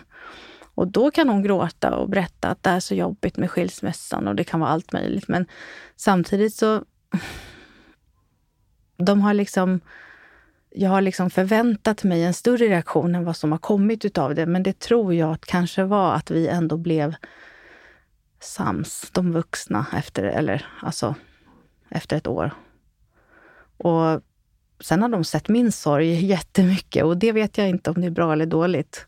Och då kan hon gråta och berätta att det är så jobbigt med skilsmässan och det kan vara allt möjligt. Men samtidigt så... De har liksom... Jag har liksom förväntat mig en större reaktion än vad som har kommit utav det. Men det tror jag att kanske var att vi ändå blev sams, de vuxna, efter, eller, alltså, efter ett år. Och sen har de sett min sorg [laughs] jättemycket och det vet jag inte om det är bra eller dåligt.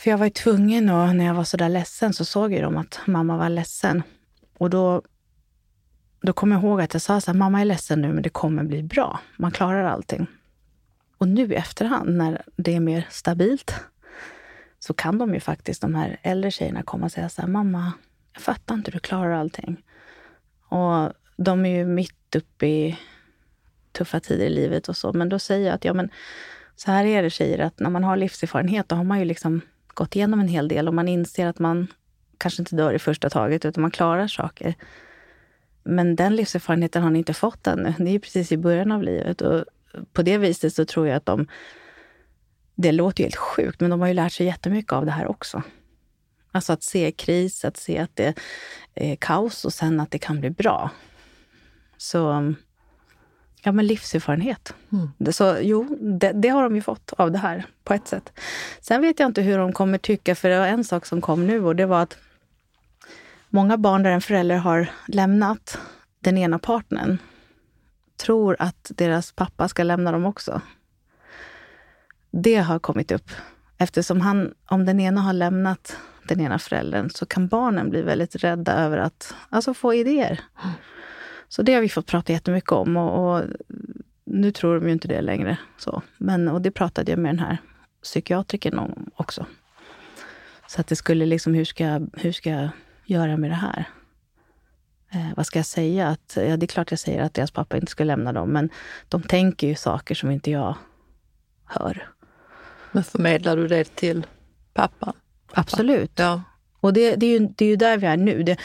För jag var ju tvungen och när jag var så där ledsen så såg ju de att mamma var ledsen. Och då, då kom jag ihåg att jag sa så här, mamma är ledsen nu men det kommer bli bra. Man klarar allting. Och nu i efterhand när det är mer stabilt så kan de ju faktiskt, de här äldre tjejerna, komma och säga så här, mamma, jag fattar inte du klarar allting. Och de är ju mitt uppe i tuffa tider i livet och så, men då säger jag att ja, men så här är det tjejer, att när man har livserfarenhet, då har man ju liksom gått igenom en hel del och man inser att man kanske inte dör i första taget, utan man klarar saker. Men den livserfarenheten har ni inte fått ännu. Ni är precis i början av livet. Och på det viset så tror jag att de... Det låter ju helt sjukt, men de har ju lärt sig jättemycket av det här också. Alltså att se kris, att se att det är kaos och sen att det kan bli bra. Så Ja, men livserfarenhet. Mm. Så jo, det, det, har de ju fått av det här på ett sätt. Sen vet jag inte hur de kommer tycka, för det var en sak som kom nu och det var att många barn där en förälder har lämnat den ena partnern tror att deras pappa ska lämna dem också. Det har kommit upp. Eftersom han, om den ena har lämnat den ena föräldern så kan barnen bli väldigt rädda över att alltså, få idéer. Så det har vi fått prata jättemycket om. Och, och nu tror de ju inte det längre. Så. Men, och det pratade jag med den här psykiatrikern om också. Så att det skulle liksom, hur ska, jag, hur ska jag göra med det här? Eh, vad ska jag säga? Att, ja, det är klart jag säger att deras pappa inte ska lämna dem, men de tänker ju saker som inte jag hör. Men förmedlar du det till pappan? Pappa? Absolut. Ja. Och det, det, är ju, det är ju där vi är nu. Det,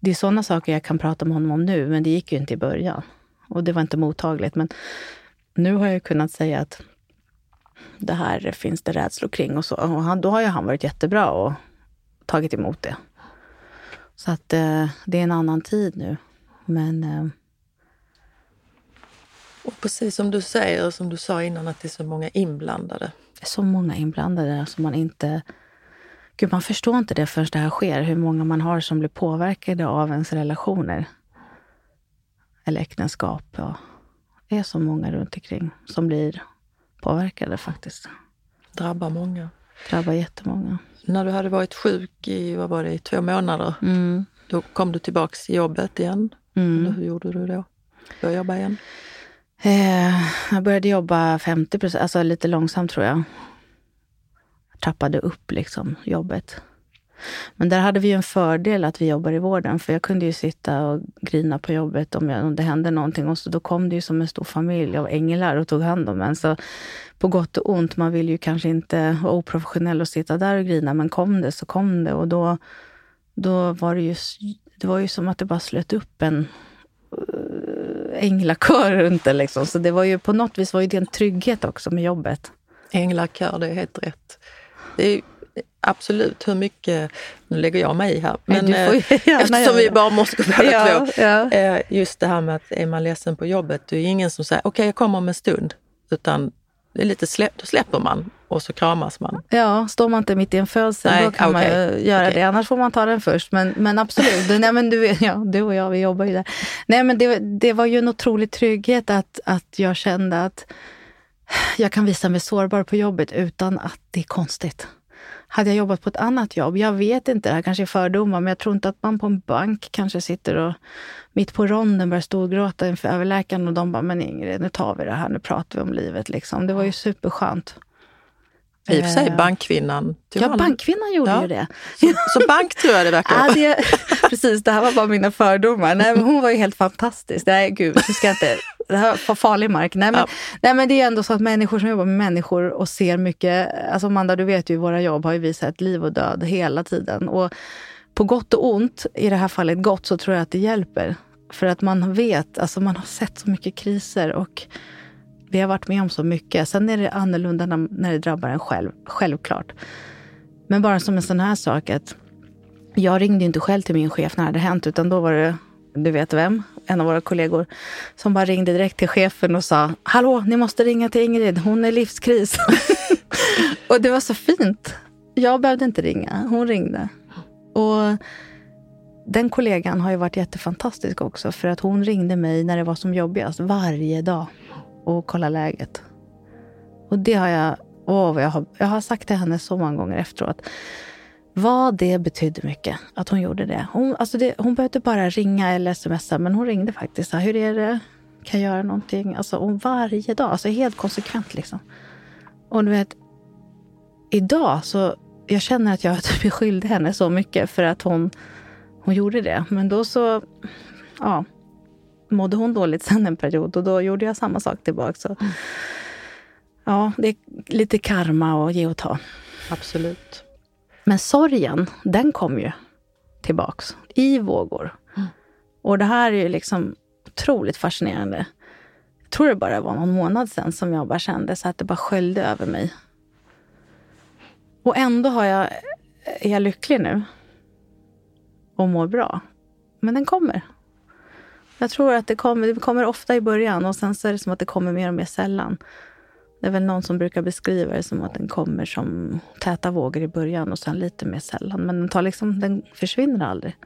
det är sådana saker jag kan prata med honom om nu, men det gick ju inte i början. Och det var inte mottagligt. Men nu har jag kunnat säga att det här finns det rädslor kring och så. Och han, då har ju han varit jättebra och tagit emot det. Så att eh, det är en annan tid nu. Men... Eh, och precis som du säger, som du sa innan, att det är så många inblandade. Det är så många inblandade som man inte... Gud, man förstår inte det förrän det här sker. Hur många man har som blir påverkade av ens relationer. Eller äktenskap. Ja. Det är så många runt omkring som blir påverkade faktiskt. Drabbar många. Drabbar jättemånga. När du hade varit sjuk i, vad var det, i två månader, mm. då kom du tillbaks till jobbet igen. Mm. Eller hur gjorde du då? Började jobba igen? Eh, jag började jobba 50 procent, alltså lite långsamt tror jag. Trappade upp liksom jobbet. Men där hade vi en fördel att vi jobbar i vården, för jag kunde ju sitta och grina på jobbet om, jag, om det hände någonting. Och så då kom det ju som en stor familj av änglar och tog hand om en. Så på gott och ont, man vill ju kanske inte vara oprofessionell och sitta där och grina, men kom det så kom det. Och då, då var det ju, det var ju som att det bara slöt upp en eh, änglakör runt det. Liksom. Så det var ju på något vis var ju det en trygghet också med jobbet. Änglakör, det är helt rätt. Det är absolut hur mycket, nu lägger jag mig i här, men, eh, eftersom vi bara måste gå båda ja, två. Ja. Eh, just det här med att är man ledsen på jobbet, det är ingen som säger okej okay, jag kommer om en stund. Utan det är lite släpp, då släpper man och så kramas man. Ja, står man inte mitt i en födsel då kan okay. man göra okay. det. Annars får man ta den först. Men, men absolut, nej, men du, ja, du och jag vi jobbar ju där. Nej, men det, det var ju en otrolig trygghet att, att jag kände att jag kan visa mig sårbar på jobbet utan att det är konstigt. Hade jag jobbat på ett annat jobb, jag vet inte, det här kanske är fördomar, men jag tror inte att man på en bank kanske sitter och mitt på ronden börjar storgråta inför överläkaren och de bara, men Ingrid, nu tar vi det här, nu pratar vi om livet liksom. Det var ju superskönt. I och för sig eh, bankkvinnan. Ja, bankkvinnan gjorde ja. ju det. Så, så, bank tror jag det verkar ja, det, [laughs] Precis, det här var bara mina fördomar. Nej, men hon var ju helt fantastisk. Nej, gud, nu ska jag inte... Det här var farlig mark. Nej men, ja. nej, men det är ändå så att människor som jobbar med människor och ser mycket... Alltså Amanda, du vet ju, våra jobb har ju visat liv och död hela tiden. Och på gott och ont, i det här fallet gott, så tror jag att det hjälper. För att man vet, alltså man har sett så mycket kriser och vi har varit med om så mycket. Sen är det annorlunda när, när det drabbar en själv, självklart. Men bara som en sån här sak att jag ringde inte själv till min chef när det hade hänt, utan då var det, du vet vem, en av våra kollegor, som bara ringde direkt till chefen och sa Hallå, ni måste ringa till Ingrid, hon är livskris. [laughs] och det var så fint. Jag behövde inte ringa, hon ringde. Och den kollegan har ju varit jättefantastisk också, för att hon ringde mig när det var som jobbigast varje dag och kolla läget. Och det har jag, åh, jag, har, jag har sagt till henne så många gånger efteråt. Vad det betydde mycket att hon gjorde det. Hon, alltså det, hon behövde bara ringa eller smsa, men hon ringde faktiskt. Hur är det? Kan jag göra någonting? Alltså, och varje dag, alltså helt konsekvent liksom. Och du vet, idag så, jag känner att jag [laughs] typ är skyldig henne så mycket för att hon, hon gjorde det. Men då så, ja, mådde hon dåligt sen en period och då gjorde jag samma sak tillbaka. Så, mm. Ja, det är lite karma och ge och ta. Absolut. Men sorgen, den kom ju tillbaks i vågor. Mm. Och det här är ju liksom otroligt fascinerande. Jag tror det bara var någon månad sen som jag bara kände så att det bara sköljde över mig. Och ändå har jag, är jag lycklig nu. Och mår bra. Men den kommer. Jag tror att det kommer, det kommer ofta i början och sen så är det som att det kommer mer och mer sällan. Det är väl någon som brukar beskriva det som att den kommer som täta vågor i början och sen lite mer sällan. Men den, tar liksom, den försvinner aldrig.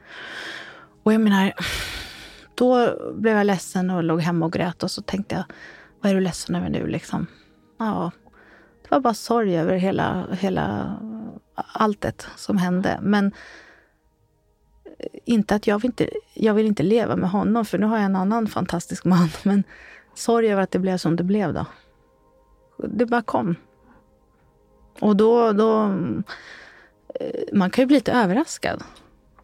Och jag menar, då blev jag ledsen och låg hemma och grät och så tänkte jag, vad är du ledsen över nu liksom? Ja, det var bara sorg över hela, hela alltet som hände. Men inte att jag vill inte, jag vill inte leva med honom, för nu har jag en annan fantastisk man. [laughs] Men sorg över att det blev som det blev då. Det bara kom. Och då, då... Eh, man kan ju bli lite överraskad.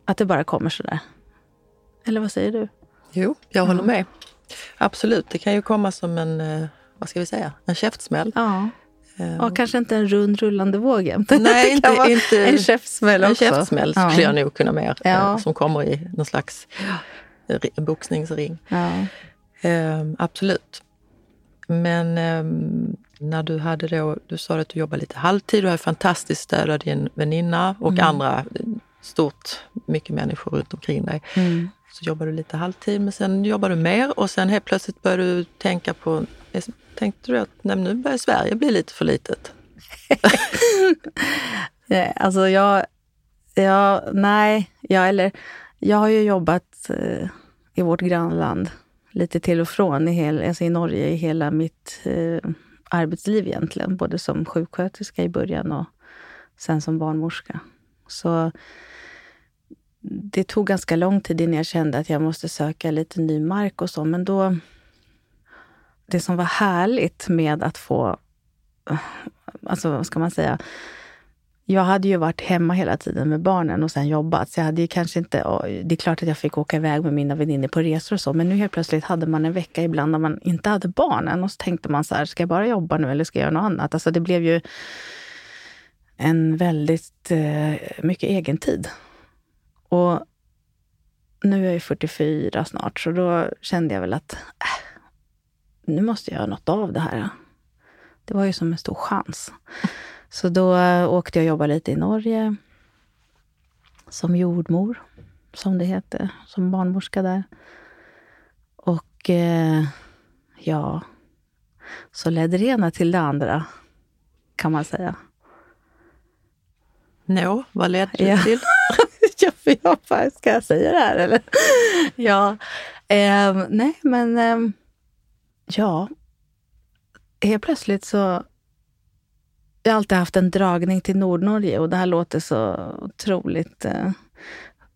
Att det bara kommer sådär. Eller vad säger du? Jo, jag håller med. Absolut, det kan ju komma som en, eh, vad ska vi säga, en käftsmäll. Ja. Ja, kanske inte en rund rullande våg jämt. Nej, [laughs] inte, inte en käftsmäll också. En käftsmäll ja. skulle jag nog kunna mer, Ja. som kommer i någon slags ri- boxningsring. Ja. Ehm, absolut. Men ehm, när du hade då, du sa att du jobbar lite halvtid, du har ju fantastiskt stöd av din väninna och Mm. andra, eh, stort, mycket människor runt omkring dig. Mm. Så jobbar du lite halvtid, men sen jobbar du mer och sen helt plötsligt börjar du tänka på, tänkte du att nej, nu börjar Sverige bli lite för litet? [laughs] Nej, Alltså jag, jag, nej, jag, eller, jag har ju jobbat eh, i vårt grannland lite till och från, i, hel, alltså i Norge, i hela mitt eh, arbetsliv egentligen. Både som sjuksköterska i början och sen som barnmorska. Så det tog ganska lång tid innan jag kände att jag måste söka lite ny mark och så. Men då... Det som var härligt med att få... Alltså, vad ska man säga? Jag hade ju varit hemma hela tiden med barnen och sen jobbat. Så jag hade ju kanske inte... Det är klart att jag fick åka iväg med mina väninnor på resor och så. Men nu helt plötsligt hade man en vecka ibland när man inte hade barnen. Och så tänkte man så här, ska jag bara jobba nu eller ska jag göra något annat? Alltså det blev ju en väldigt eh, mycket egen tid. Och nu är jag ju 44 snart, så då kände jag väl att äh, nu måste jag göra något av det här. Det var ju som en stor chans. Så då eh, åkte jag och jobbade lite i Norge som jordmor, som det heter, som barnmorska där. Och eh, ja, så ledde det ena till det andra, kan man säga. Nå, vad ledde det Ja. till? [laughs] jag bara, ska jag säga det här eller? ja, ehm, nej men ehm, ja. Helt plötsligt så... Jag har alltid haft en dragning till Nordnorge och det här låter så otroligt eh,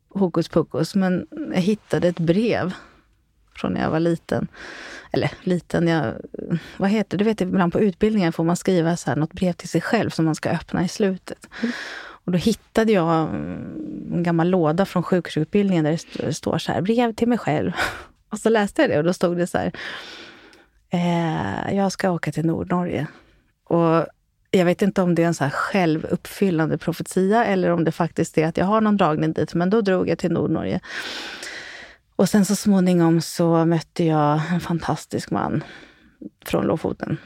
hokus pokus. Men jag hittade ett brev från när jag var liten. Eller liten, jag, vad heter det? Du vet ibland på utbildningen får man skriva så här, något brev till sig själv som man ska öppna i slutet. Och då hittade jag mm, en gammal låda från sjukhusutbildningen där det st- står så här, brev till mig själv. [laughs] Och så läste jag det och då stod det så här, eh, jag ska åka till Nordnorge. Och jag vet inte om det är en så här självuppfyllande profetia eller om det faktiskt är att jag har någon dragning dit. Men då drog jag till Nordnorge. Och sen så småningom så mötte jag en fantastisk man från Lofoten.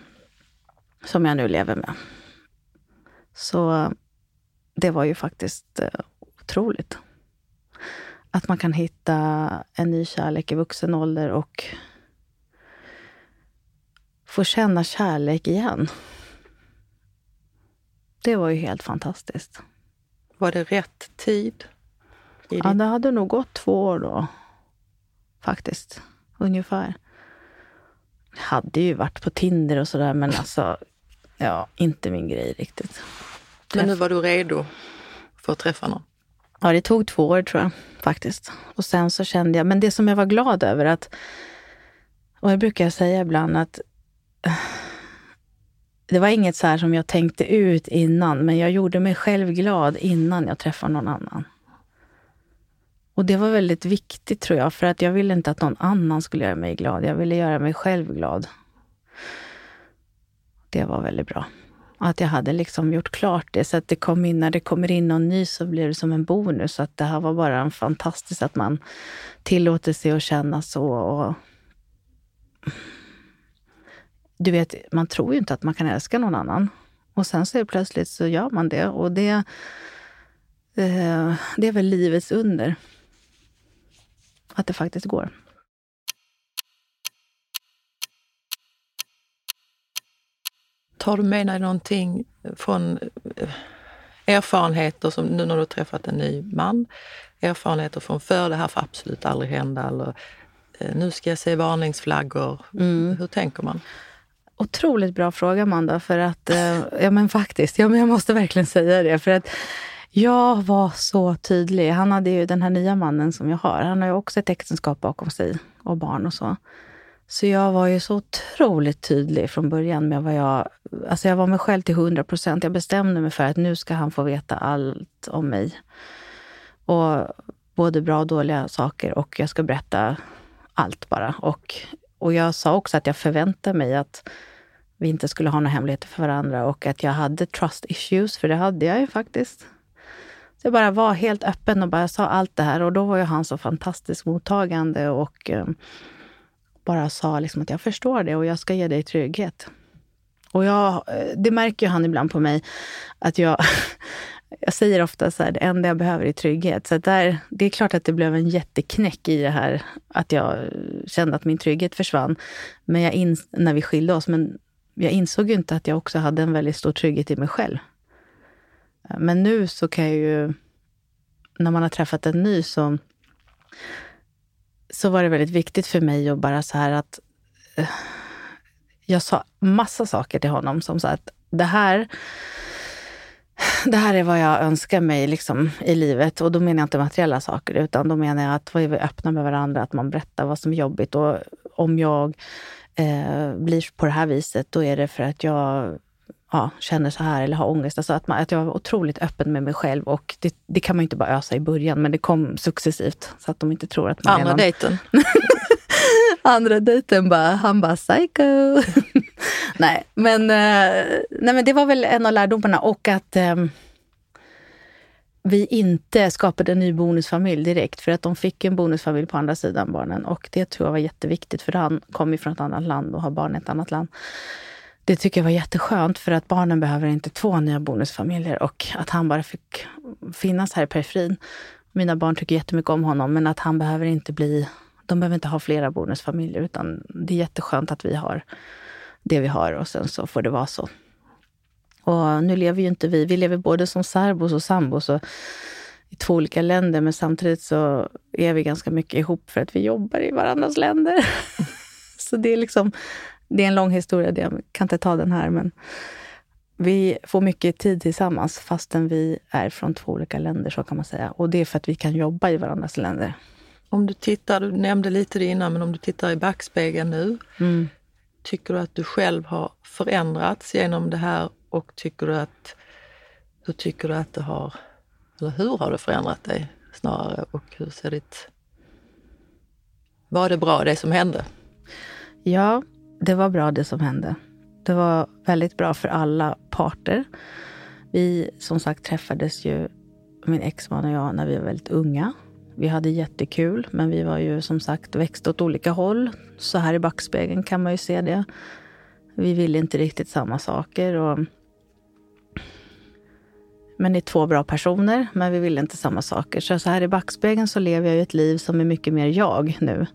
Som jag nu lever med. Så det var ju faktiskt eh, otroligt. Att man kan hitta en ny kärlek i vuxen ålder och få känna kärlek igen. Det var ju helt fantastiskt. Var det rätt tid? I Ja, det hade nog gått två år då. Faktiskt. Ungefär. Jag hade ju varit på Tinder och sådär, men alltså... Ja, inte min grej riktigt. Men nu var du redo för att träffa någon? Ja, det tog två år tror jag faktiskt. Och sen så kände jag, men det som jag var glad över att, och jag brukar säga ibland att det var inget så här som jag tänkte ut innan, men jag gjorde mig själv glad innan jag träffade någon annan. Och det var väldigt viktigt tror jag, för att jag ville inte att någon annan skulle göra mig glad. Jag ville göra mig själv glad. Det var väldigt bra. Att jag hade liksom gjort klart det, så att det kom in, när det kommer in någon ny så blir det som en bonus. Att det här var bara en fantastiskt att man tillåter sig att känna så. Och du vet, man tror ju inte att man kan älska någon annan. Och sen så plötsligt så gör man det. Och det, eh, det är väl livets under. Att det faktiskt går. Tar du med dig någonting från eh, erfarenheter som nu när du har träffat en ny man? Erfarenheter från förr, det här får absolut aldrig hända eller eh, nu ska jag se varningsflaggor. Mm. Hur tänker man? Otroligt bra fråga, Amanda. För att, eh, ja men faktiskt, ja, men jag måste verkligen säga det. För att jag var så tydlig. Han hade ju den här nya mannen som jag har. Han har ju också ett äktenskap bakom sig och barn och så. Så jag var ju så otroligt tydlig från början med vad jag... Alltså jag var mig själv till 100 procent. Jag bestämde mig för att nu ska han få veta allt om mig. Och både bra och dåliga saker och jag ska berätta allt bara. Och, och jag sa också att jag förväntar mig att vi inte skulle ha några hemligheter för varandra och att jag hade trust issues, för det hade jag ju faktiskt. Så jag bara var helt öppen och bara sa allt det här och då var ju han så fantastiskt mottagande och eh, bara sa liksom att jag förstår det och jag ska ge dig trygghet. Och jag, eh, det märker ju han ibland på mig, att jag, [laughs] jag säger ofta så här, det enda jag behöver är trygghet. Så där, det är klart att det blev en jätteknäck i det här, att jag kände att min trygghet försvann. Men jag in, när vi skilde oss, men jag insåg ju inte att jag också hade en väldigt stor trygghet i mig själv. Eh, men nu så kan jag ju, när man har träffat en ny så, så var det väldigt viktigt för mig att bara så här att eh, jag sa massa saker till honom som sa att det här det här är vad jag önskar mig liksom, i livet. Och då menar jag inte materiella saker, utan då menar jag att vi är öppna med varandra, att man berättar vad som är jobbigt. Och om jag eh, blir på det här viset, då är det för att jag ja, känner så här eller har ångest. Alltså att, man, att jag var otroligt öppen med mig själv och det, det, kan man ju inte bara ösa i början, men det kom successivt så att de inte tror att man Andra är någon... dejten? [laughs] Andra dejten bara, han bara psycho. [laughs] nej, men, eh, nej, men det var väl en av lärdomarna och att eh, vi inte skapade en ny bonusfamilj direkt för att de fick en bonusfamilj på andra sidan barnen och det tror jag var jätteviktigt för han kom ju från ett annat land och har barn i ett annat land. Det tycker jag var jätteskönt för att barnen behöver inte två nya bonusfamiljer och att han bara fick finnas här i periferin. Mina barn tycker jättemycket om honom men att han behöver inte bli, de behöver inte ha flera bonusfamiljer utan det är jätteskönt att vi har det vi har och sen så får det vara så. Och nu lever ju inte vi, vi lever både som särbos och sambos och i två olika länder men samtidigt så är vi ganska mycket ihop för att vi jobbar i varandras länder. [laughs] så det är liksom det är en lång historia, jag kan inte ta den här. Men vi får mycket tid tillsammans fastän vi är från två olika länder, så kan man säga. Och det är för att vi kan jobba i varandras länder. Om du tittar, du nämnde lite det innan, men om du tittar i backspegeln nu. Mm. Tycker du att du själv har förändrats genom det här och tycker du att, hur tycker du att det har, eller hur har det förändrat dig snarare och hur ser ditt, var det bra det som hände? Ja, det var bra det som hände. Det var väldigt bra för alla parter. Vi som sagt träffades ju, min exman och jag, när vi var väldigt unga. Vi hade jättekul, men vi var ju som sagt växte åt olika håll. Så här i backspegeln kan man ju se det. Vi ville inte riktigt samma saker. Och... Men det är två bra personer, men vi ville inte samma saker. Så, så här i backspegeln så lever jag ju ett liv som är mycket mer jag nu.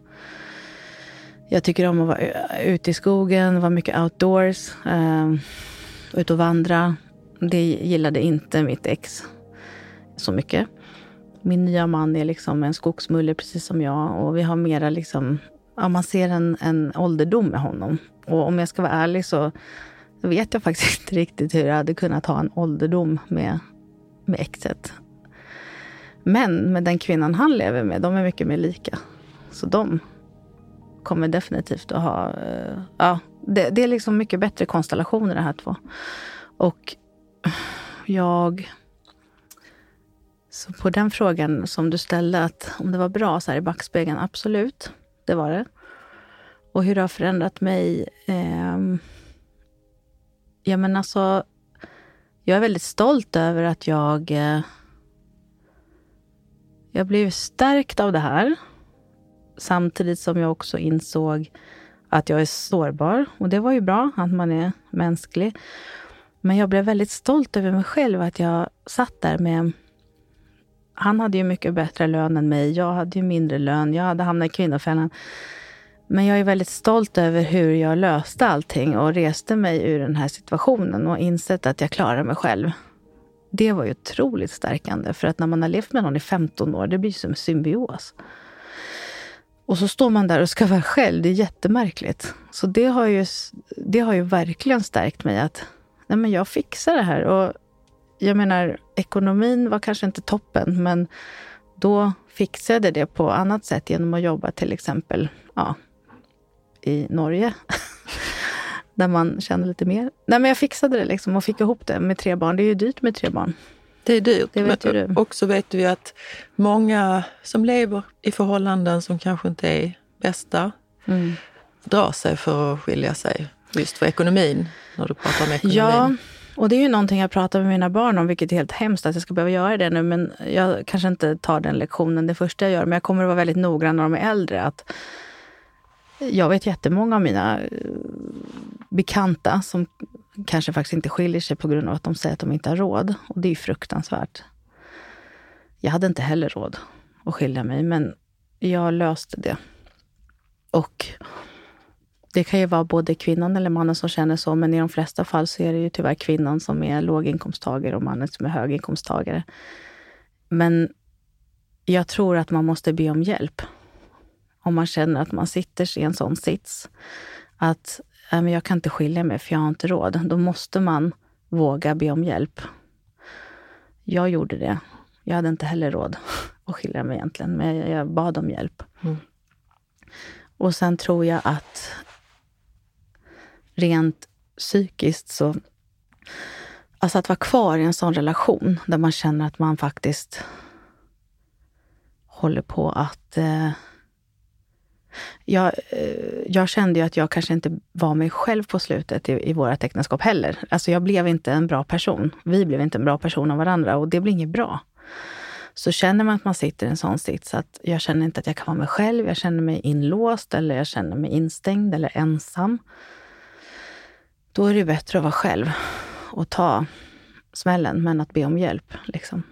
Jag tycker om att vara ute i skogen, vara mycket outdoors, eh, ut och vandra. Det gillade inte mitt ex så mycket. Min nya man är liksom en skogsmulle precis som jag och vi har mera liksom, ja, man ser en, en ålderdom med honom. Och om jag ska vara ärlig så vet jag faktiskt [laughs] inte riktigt hur jag hade kunnat ha en ålderdom med, med exet. Men med den kvinnan han lever med, de är mycket mer lika. Så de kommer definitivt att ha... Eh, ja, det, det, är liksom mycket bättre konstellationer de här två. Och jag... Så på den frågan som du ställde, att om det var bra så här i backspegeln, absolut. Det var det. Och hur det har förändrat mig? Eh, ja, men alltså, jag är väldigt stolt över att jag... Eh, jag blev stärkt av det här. Samtidigt som jag också insåg att jag är sårbar. Och det var ju bra att man är mänsklig. Men jag blev väldigt stolt över mig själv att jag satt där med... Han hade ju mycket bättre lön än mig. Jag hade ju mindre lön. Jag hade hamnat i kvinnofällan. Men jag är väldigt stolt över hur jag löste allting och reste mig ur den här situationen och insett att jag klarar mig själv. Det var ju otroligt stärkande. För att när man har levt med någon i 15 år, det blir som en symbios. Och så står man där och ska vara själv. Det är jättemärkligt. Så det har ju, det har ju verkligen stärkt mig att nej men jag fixar det här. Och jag menar, ekonomin var kanske inte toppen, men då fixade det på annat sätt genom att jobba till exempel ja, i Norge. [laughs] där man kände lite mer. Nej, men jag fixade det liksom och fick ihop det med tre barn. Det är ju dyrt med tre barn. Det är dyrt. Det vet men du. också vet vi att många som lever i förhållanden som kanske inte är bästa Mm. drar sig för att skilja sig. Just för ekonomin, när du pratar om ekonomin. Ja, och det är ju någonting jag pratar med mina barn om, vilket är helt hemskt att jag ska behöva göra det nu. Men jag kanske inte tar den lektionen det första jag gör. Men jag kommer att vara väldigt noggrann när de är äldre. Att jag vet jättemånga av mina eh, bekanta som kanske faktiskt inte skiljer sig på grund av att de säger att de inte har råd. Och det är ju fruktansvärt. Jag hade inte heller råd att skilja mig, men jag löste det. Och det kan ju vara både kvinnan eller mannen som känner så, men i de flesta fall så är det ju tyvärr kvinnan som är låginkomsttagare och mannen som är höginkomsttagare. Men jag tror att man måste be om hjälp. Om man känner att man sitter i en sån sits. Att äh, men jag kan inte skilja mig för jag har inte råd. Då måste man våga be om hjälp. Jag gjorde det. Jag hade inte heller råd [laughs] att skilja mig egentligen, men jag, jag bad om hjälp. Mm. Och sen tror jag att rent psykiskt så... Alltså att vara kvar i en sån relation där man känner att man faktiskt håller på att... Eh, jag, eh, jag kände ju att jag kanske inte var mig själv på slutet i, i vårt äktenskap heller. Alltså jag blev inte en bra person. Vi blev inte en bra person av varandra och det blev inget bra. Så känner man att man sitter i en sån sits att jag känner inte att jag kan vara mig själv, jag känner mig inlåst eller jag känner mig instängd eller ensam. Då är det bättre att vara själv och ta smällen, men att be om hjälp. Liksom.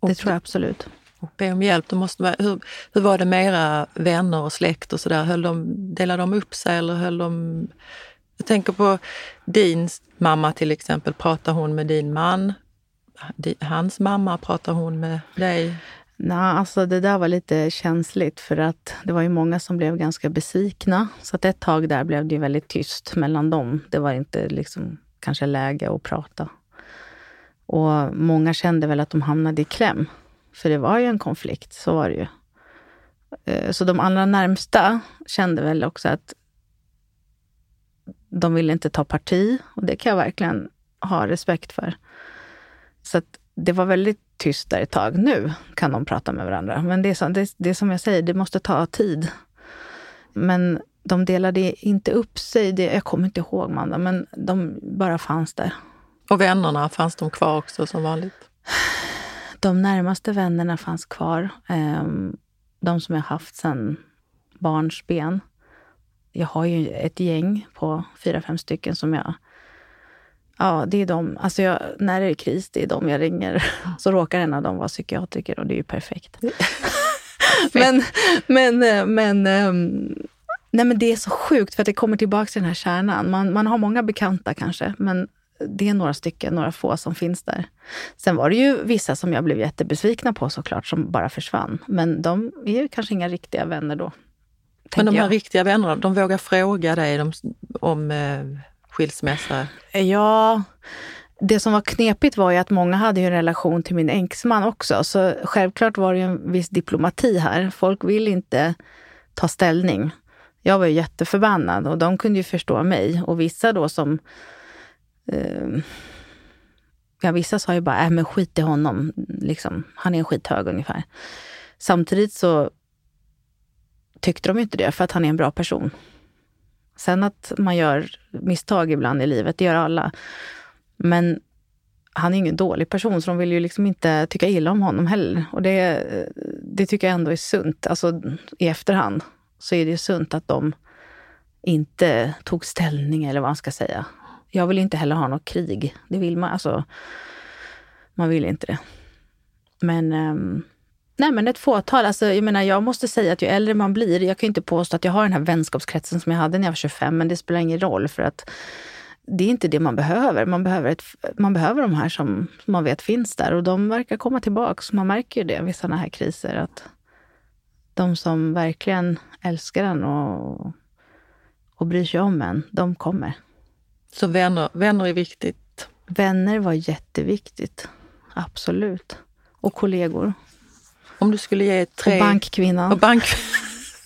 Det tror jag absolut. Och be om hjälp. Då måste man, hur, hur var det med era vänner och släkt och sådär? De, delade de upp sig eller höll de... Jag tänker på din mamma till exempel. Pratar hon med din man? Hans mamma, pratar hon med dig? Nej, alltså det där var lite känsligt för att det var ju många som blev ganska besvikna. Så att ett tag där blev det ju väldigt tyst mellan dem. Det var inte liksom kanske läge att prata. Och många kände väl att de hamnade i kläm. För det var ju en konflikt, så var det ju. Eh, så de allra närmsta kände väl också att de ville inte ta parti. Och det kan jag verkligen ha respekt för. Så att det var väldigt tyst där ett tag. Nu kan de prata med varandra. Men det är, så, det, det är som jag säger, det måste ta tid. Men de delade inte upp sig. Det, jag kommer inte ihåg, Manda, men de bara fanns där. Och vännerna, fanns de kvar också som vanligt? De närmaste vännerna fanns kvar. Ehm, De som jag haft sedan barnsben. Jag har ju ett gäng på fyra, fem stycken som jag... Ja, det är de. Alltså jag, när det är kris, det är de jag ringer. [laughs] Så råkar en av dem vara psykiatriker och det är ju perfekt. [laughs] men, men, eh, men, ehm, nej men det är så sjukt för att det kommer tillbaka till den här kärnan. Man, man har många bekanta kanske, men det är några stycken, några få som finns där. Sen var det ju vissa som jag blev jättebesvikna på såklart, som bara försvann. Men de är ju kanske inga riktiga vänner då. Men de här jag. riktiga vännerna, de vågar fråga dig de, om eh, skilsmässa? Ja, det som var knepigt var ju att många hade ju en relation till min exman också. Så självklart var det ju en viss diplomati här. Folk vill inte ta ställning. Jag var ju jätteförbannad och de kunde ju förstå mig. Och vissa då som... Eh, ja, vissa sa ju bara, äh, men skit i honom. Liksom, han är en skithög ungefär. Samtidigt så tyckte de ju inte det, för att han är en bra person. Sen att man gör misstag ibland i livet, det gör alla. Men han är ingen dålig person, så de vill ju liksom inte tycka illa om honom heller. Och det, det tycker jag ändå är sunt. Alltså i efterhand så är det ju sunt att de inte tog ställning, eller vad man ska säga. Jag vill inte heller ha något krig. Det vill man, alltså. Man vill inte det. Men, um, nej men ett fåtal. Alltså, jag menar, jag måste säga att ju äldre man blir, jag kan ju inte påstå att jag har den här vänskapskretsen som jag hade när jag var 25, men det spelar ingen roll för att det är inte det man behöver. Man behöver, ett, man behöver de här som man vet finns där och de verkar komma tillbaka. Man märker ju det vid sådana här kriser att de som verkligen älskar en och, och bryr sig om en, de kommer. Så vänner, vänner är viktigt? Vänner var jätteviktigt. Absolut. Och kollegor. Om du skulle ge tre... Och bankkvinnan. Och, bank...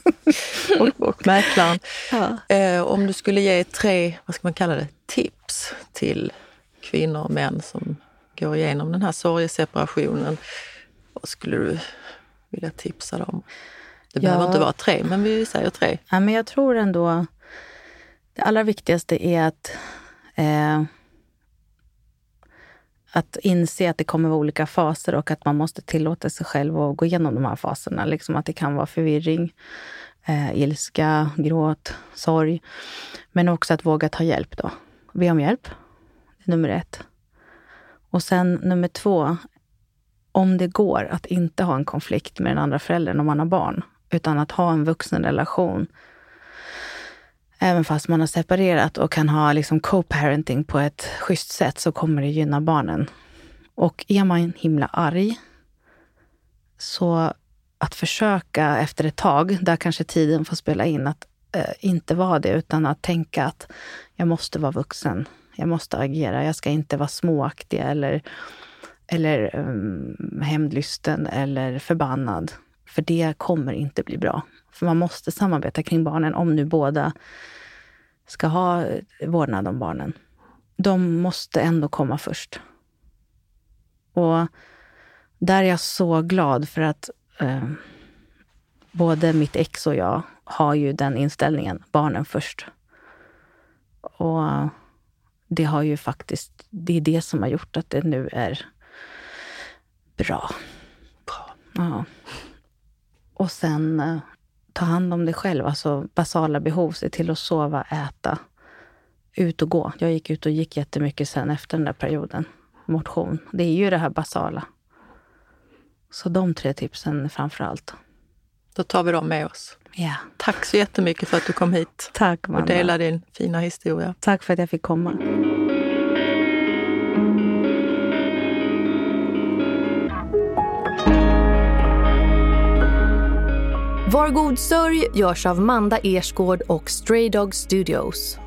[laughs] och, och mäklaren. Ja. Eh, om du skulle ge tre, vad ska man kalla det, tips till kvinnor och män som går igenom den här sorgeseparationen. Vad skulle du vilja tipsa dem? Det behöver Ja. inte vara tre, men vi säger tre. Ja, men jag tror ändå... Det allra viktigaste är att, eh, att inse att det kommer vara olika faser och att man måste tillåta sig själv att gå igenom de här faserna. Liksom att det kan vara förvirring, eh, ilska, gråt, sorg. Men också att våga ta hjälp då. Be om hjälp. Det är nummer ett. Och sen nummer två, om det går att inte ha en konflikt med den andra föräldern om man har barn, utan att ha en vuxen relation Även fast man har separerat och kan ha liksom co-parenting på ett schysst sätt så kommer det gynna barnen. Och är man himla arg, så att försöka efter ett tag, där kanske tiden får spela in, att eh, inte vara det utan att tänka att jag måste vara vuxen. Jag måste agera. Jag ska inte vara småaktig eller, eller um, hämndlysten eller förbannad. För det kommer inte bli bra. För man måste samarbeta kring barnen om nu båda ska ha vårdnad om barnen. De måste ändå komma först. Och där är jag så glad för att eh, både mitt ex och jag har ju den inställningen, barnen först. Och det har ju faktiskt, det är det som har gjort att det nu är bra. Bra. Ja. Och sen eh, ta hand om dig själv, alltså basala behov. Se till att sova, äta, ut och gå. Jag gick ut och gick jättemycket sen efter den där perioden. Motion. Det är ju det här basala. Så de tre tipsen framför allt. Då tar vi dem med oss. Ja. Tack så jättemycket för att du kom hit Tack, och Amanda. delade din fina historia. Tack för att jag fick komma. Var god sörj görs av Manda Ersgård och Stray Dog Studios.